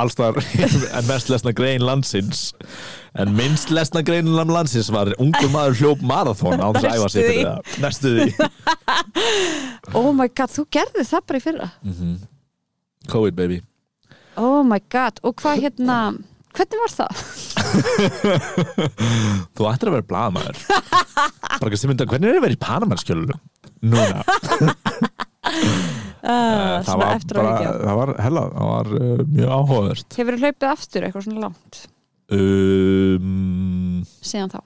allstar en mest lesna grein landsins. En minnst lesna grein landsins var ungur maður hljóp marathon án þess að æfa sig fyrir það. Næstu því. Oh my god, þú gerði það bara í fyrra. COVID baby. Oh my god, og hvað hérna hvernig var það? þú ættir að vera blaðmaður bara ekki sem mynda, hvernig er það að vera í Panamannskjölunum núna Uh, það var bara, það var hella, það var uh, mjög áhugavert. Hefur þú hlaupið aftur eitthvað svona langt? Um, síðan þá?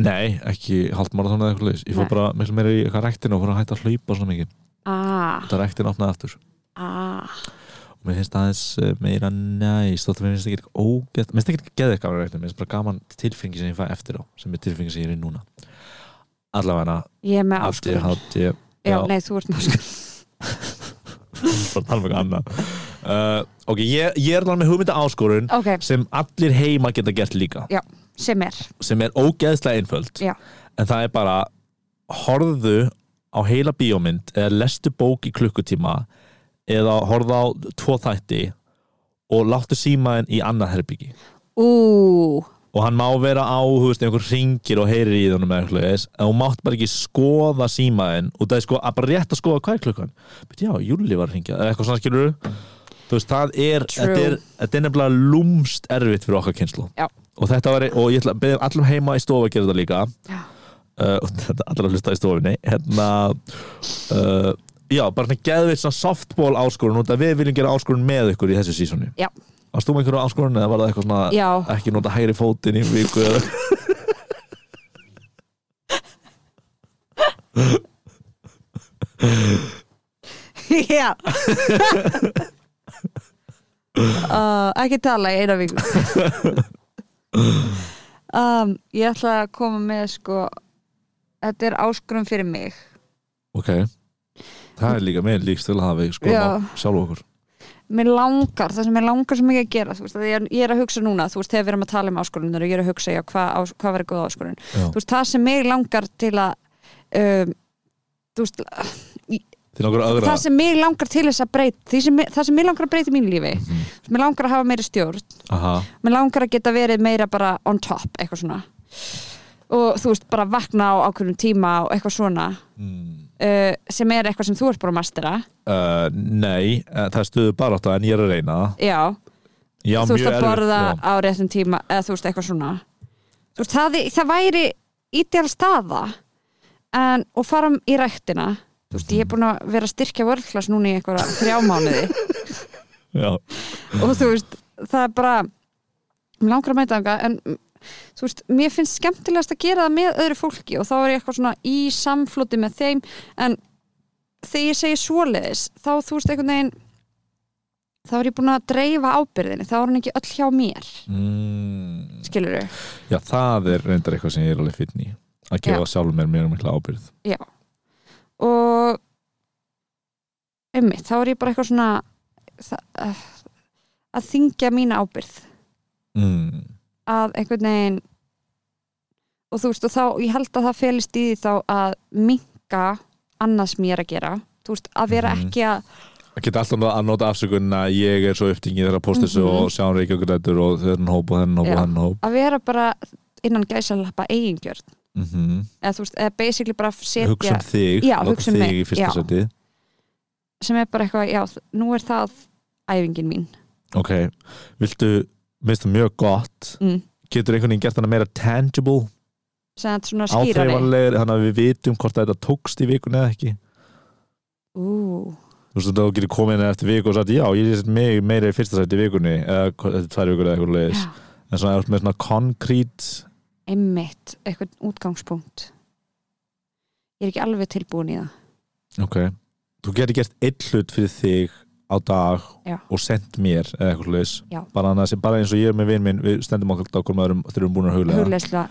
Nei, ekki halvt marathon eða eitthvað leis ég fór bara miklu meira í eitthvað rektin og fór að hætta að hlaupa svona mikið. Ah, það rektin opnaði aftur. Ah, og mér finnst aðeins uh, meira næst mér finnst ekki eitthvað ógætt mér finnst ekki geðið eitthvað að rektin, mér finnst bara gaman tilfengi sem ég fæ eftir á, sem er tilfengi sem ég er í núna. Allavega ég er með aftur já, já. nei, þú ert annað. Uh, ok, ég, ég er alveg með hugmynda áskorun ok, sem allir heima geta gert líka. Sem er. Sem er ógeðslega einföld. Já. en það er bara horfðu á heila bíómynd eða lestu bók í klukkutíma eða horfðu á tvo þætti og láttu símaðin í annað herbyggi ú, og hann má vera á, þú veist, einhver ringir og heyrir í þannig með eitthvað en þú mátt bara ekki skoða símaðin og það er sko að bara rétt að skoða hvað er klukkan. Bet já, Júli var að ringja, eða eitthvað svona skilur þú veist, það er, þetta er þetta er nefnilega lúmst erfitt fyrir okkar kynslu Já. og þetta var, og ég ætla að beða allum heima í stofu að gera þetta líka. Uh, og þetta allar að hlusta í stofunni. Hérna uh, já, bara hérna geðveit svona softball áskorun og við viljum gera áskorun með ykkur í þessu sísoni Já. Varst þú með einhverju áskorun eða var það eitthvað svona já. ekki nota hægri fótinn í viku eða? Já. Uh, ekki tala í eina viku. Um, ég ætla að koma með sko þetta er áskurum fyrir mig. Ok. Það er líka með líkst til að hafa sko Já. sjálf okkur mér langar, það sem mér langar svo mikið að gera þú veist, að ég, ég er að hugsa núna, þú veist, þegar við erum að tala um áskorunar og ég er að hugsa, já, hvað, ás, hvað verður góð áskorun þú veist, það sem mér langar til að um, þú veist það sem mér langar til þess að breyta sem, það sem mér langar að breyta í mínu lífi Mhm. mér langar að hafa meiri stjórn Aha. mér langar að geta verið meira bara on top, eitthvað svona og þú veist, bara vakna á ákveðnum tíma og eitthvað svona mm. Uh, sem er eitthvað sem þú ert bara að mastera. Uh, nei, uh, það er stuðu bara átt en ég er að reyna. Það. já, já, þú mjög að borða erfitt, á réttum tíma eða þú veist eitthvað svona. Þú veist, það, það væri ídjál staða en, og fara í ræktina. Þú veist, ég er búin að vera að styrkja vörðklass núna í einhverja þrjá mánuði. Já, og þú veist, það er bara langar að mæta þangað en þú veist, mér finnst skemmtilegast að gera það með öðru fólki og þá er ég eitthvað svona í samfloti með þeim en þegar ég segi svoleiðis þá þú veist einhvern veginn þá er ég búin að dreifa ábyrðinni þá er hann ekki öll hjá mér. Mm, skilur þau, já, það er reyndar eitthvað sem ég er alveg finn í að gefa sjálfur mér mjög mikla ábyrð já. Og einmitt, þá er ég bara eitthvað svona að þingja mína ábyrð mm, að einhvern veginn og þú veist og þá, ég held að það felist í því þá að minka annars mér að gera. Þú veist, að vera Mhm. ekki að að geta alltaf að nota afsökun að ég er svo upptingið þegar að posta þessu Mhm. og sjá hann reykjökurættur og þennan hóp og þennan hóp og þennan hóp. Að vera bara innan gæsalappa eigingjörn mm eða þú veist, eða basically bara setja hugsa um þig, Já, hugsa um þig í fyrsta seti sem er bara eitthvað, já, nú er það æfingin mín. Ok, viltu, minnst það mjög gott. Mm. getur einhvern veginn gert hana meira tangible? Áþreifanlegir, þannig að við vitum hvort þetta tókst í vikunni eða ekki. Ú, þú veist þú getur komið inn eftir viku og sagt já, ég er mig meira í fyrsta sæti í vikunni eða tvær vikur eða eitthvað leiðis en svona með svona konkrét einmitt eitthvað útgangspunkt. Ég er ekki alveg tilbúin í það. Ok, þú getur gert einn hlut fyrir þig á dag Já. og sendt mér eða eitthvað Já. bara, bara eins og ég er með vinn minn við stendum okkur á hverjum öðrum erum búin að huglega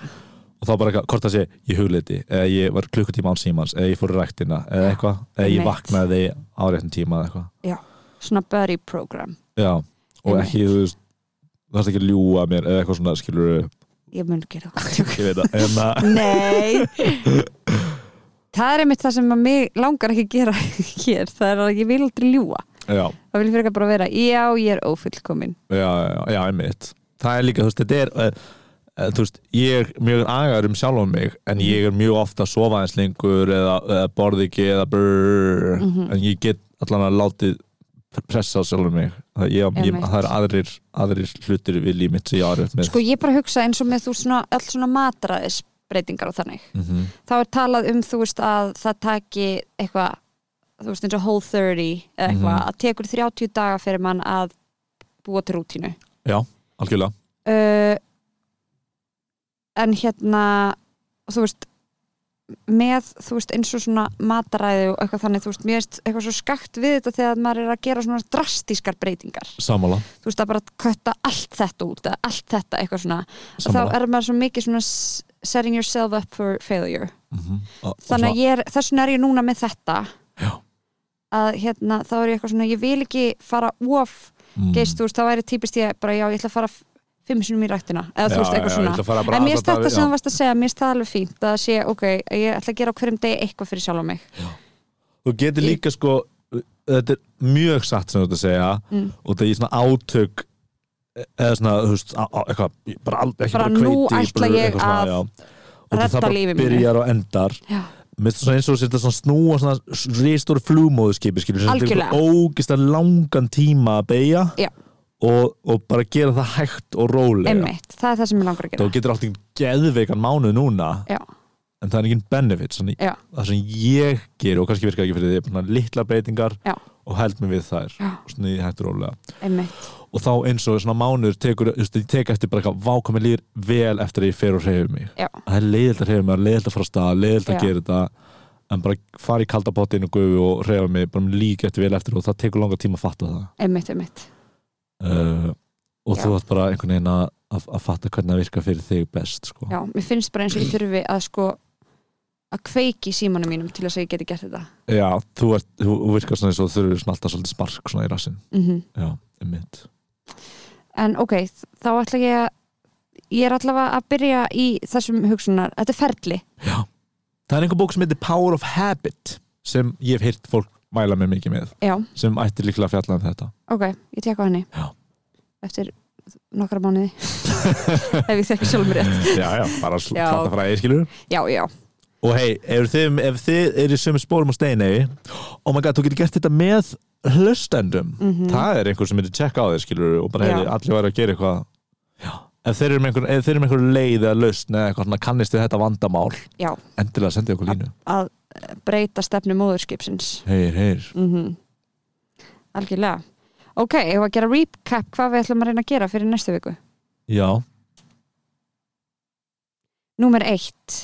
og þá bara eitthvað, hvort það sé, ég hugleiti eða ég var klukkutíma án símans eða ég fór í ræktina eða eitthvað, eða ég vaknaði á réttum tíma eða eitthvað. Svona buddy program. Já, og Einmitt. ekki, þú veist þú þarfst ekki að ljúga mér eða eitthvað svona skilur ég mun gera það. Að Nei. Það er einmitt það sem að mig langar ekki að gera hér, það er að ég vil aldrei ljúa já, það vil fyrir ekki bara vera, já, ég er ófullkomin. Já, já, já, einmitt. Það er líka, þú veist, þetta er uh, uh, þú veist, ég er mjög agar um sjálfan mig en ég er mjög ofta að sofa eins lengur eða, eða borði ekki eða brrrr, Mhm. en ég get allan að látið pressa á sjálfan mig. Það, ég, ég, það er aðrir, aðrir hlutir við líf mitt sem ég árið með. Sko ég bara hugsa eins og með þú svona, öll svona matræðisbreytingar og þannig. Mm þá er talað um þú veist að það taki eitthvað þú veist eins og whole 30 eða eitthvað Mhm. að tekur 30 daga fyrir mann að búa til rútínu algjörlega uh, en hérna þú veist með þú veist eins og svona mataræði og eitthvað þannig þú veist mér veist eitthvað svo skakt við þetta þegar maður er að gera svona drastískar breytingar Sammála, þú veist að bara kötta allt þetta út allt þetta eitthvað svona þá sammála. er maður svo mikið svona setting yourself up for failure Mhm. Og- og þannig að ég er, þess vegna er ég núna með þetta Já. Að hérna þá er ég eitthvað svona ég vil ekki fara of Mm. geist þú veist þá væri típist ég bara já ég ætla að fara fimm sinum í ræktina eða þú veist Já, eitthvað já, svona bara en mér þetta daga- sem já. þú varst að segja mér finnst það alveg fínt að sé ok ég ætla að gera á hverjum degi eitthvað fyrir sjálf á mig þú getur líka sko þetta er mjög satt sem þú ert að segja mm. og það er í svona átök eða svona, þú veist, eitthvað bara, Bara bara, nú ætla ég að já. redda það bara og Mér finnst það eins og þetta svona snúa svona ristóri flugmóðuskipi skilur sem Algjörlega. tekur ógist að langan tíma að beigja og, og bara gera það hægt og rólega. Einmitt, það er það sem ég langar að þá gera getur átt í geðveikan mánuð núna já, en það er engin benefit það sem ég ger og kannski virkar ekki fyrir því litla breytingar Já. og held mig við þær svona í hægt og rólega. Einmitt og þá eins og svona mánuður tekur, ég tek eftir bara eitthvað vákomi líður vel eftir að ég fer og reyfi mig. Já. það er leiðilt að reyfi mig, leiðilt að fara á stað leiðilt að gera þetta en bara fara í kalda pottinu og gufu og reyfa mig bara líka eftir vel eftir og það tekur langa tíma að fatta það. Einmitt, einmitt. Uh, og Já. þú ætti bara einhvern veginn að, að, að fatta hvernig það virkar fyrir þig best sko. já, mér finnst bara eins og ég þurfi að sko að kveiki símanum mínum til þess að ég geti gert þetta. Já, þú, ert, þú virkar svona eins og svona alltaf svolítið spark svona í rassin mm Já, einmitt en ok, þá ætla ég að ég er allavega að byrja í þessum hugsunar, þetta er ferli. Já, það er einhver bók sem heitir Power of Habit sem ég hef heyrt fólk mæla mig mikið með já, sem ætti líklega að fjalla um þetta. Ok, ég tek á henni. Já. eftir nokkra mánuði. Ef ég þekki sjálf mér rétt. Já, já, bara Já. slata fræði skilur já, já, Og hei, ef þið, ef þið eru í sömu spórum á steini Oh my god, þú getur gert þetta með hlustendum. Mhm. Það er einhver sem myndi tjekka á þér skilur og bara hefði allir væri að gera eitthvað. Ef þeir eru með einhver, ef þeir einhver leið eða lausn eða eitthvað kannist við þetta vandamál já. endilega sendið okkur línu. að breyta stefnu móðurskipsins. Heyr, heyr. Mm algjörlega. Ok, ég var að gera recap hvað við ætlum að reyna að gera fyrir næstu viku? Já, Númer eitt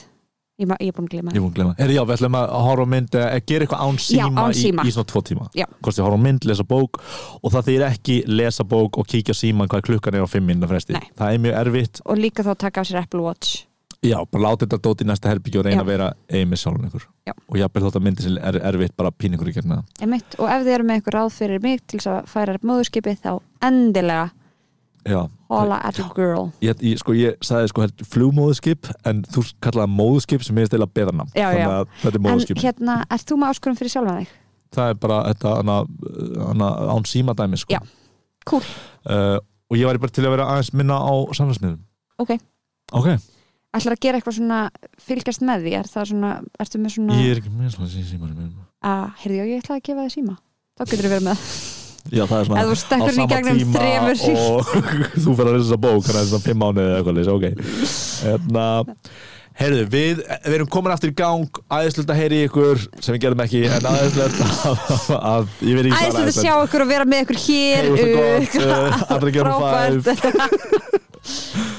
Ég, ég er búin að glima ég er búin að glemma Heyr, já, við ætlum að horfa mynd eh, gera eitthvað án síma, án síma. Í, í svona tvo tíma Já. Kosti horfa mynd, lesa bók og það þýr ekki lesa bók og kíkja á síman hvað klukkan er á fimm minna fresti Nei. það er mjög erfitt og líka þá taka af sér Apple Watch Já, bara láta þetta dót í næsta herbyggju og reyna Já. að vera eigin með sjálfum ykkur Já. og jafnvel þótt að myndi sem er erfitt bara pín ykkur í gerna og ef þið eru með eitthvað ráð fyrir mig til þess að færa upp móðurskipið þá endilega Já, holla at your girl ég, ég, sko, ég sagði sko held, flugmóðuskip en þú kallaði móðuskip sem er stila beðarna Já, já. þannig að þetta er En móðuskip hérna, ert þú með áskurum fyrir sjálfa þig? það er bara þetta hana, hana, án síma dæmi sko. Já. Cool. uh, og ég væri bara til að vera aðeins minna á samfélagsmiðlum Ok. ok, Ætlar að gera eitthvað svona fylgjast með því? Er það svona, ertu með svona ég er ekki með svona síma að, heyrðu, já, ég ætla að gefa þig síma þá getur þú verið með já, það er svona Ef þú stekkur í gegnum þremur og þú fyrir að lesa þessa bók þannig að það er svona fimm mánuði eða eitthvað leysa, ok. Hérna Heyrðu, við, við erum komin aftur í gang aðeinslegt að heyri ykkur sem við gerum ekki en aðeinslegt að, að ég veit ekki hvað Æðislega að sjá ykkur og vera með ykkur hér allir gerum frábært.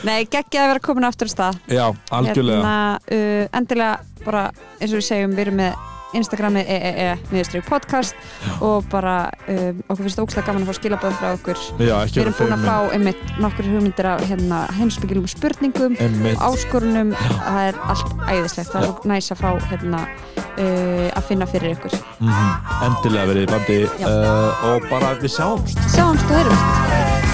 Nei, geggja að vera komin aftur á stað. Já, algjörlega. Hérna, uh, Endilega bara eins og við segjum við erum með Instagramið EEE niðurstrið podcast og bara um, okkur finnst það ógslag gaman að fá skilabóð frá okkur. Já, Við erum búin að fá einmitt nokkur hugmyndir af hérna, heimsbyggilum spurningum einmitt, áskorunum, það er allt æðislegt. Það er næs að fá hérna, uh, að finna fyrir ykkur. Mm endilega verið bandi. Uh, og bara við sjáumst. Sjáumst og heyrumst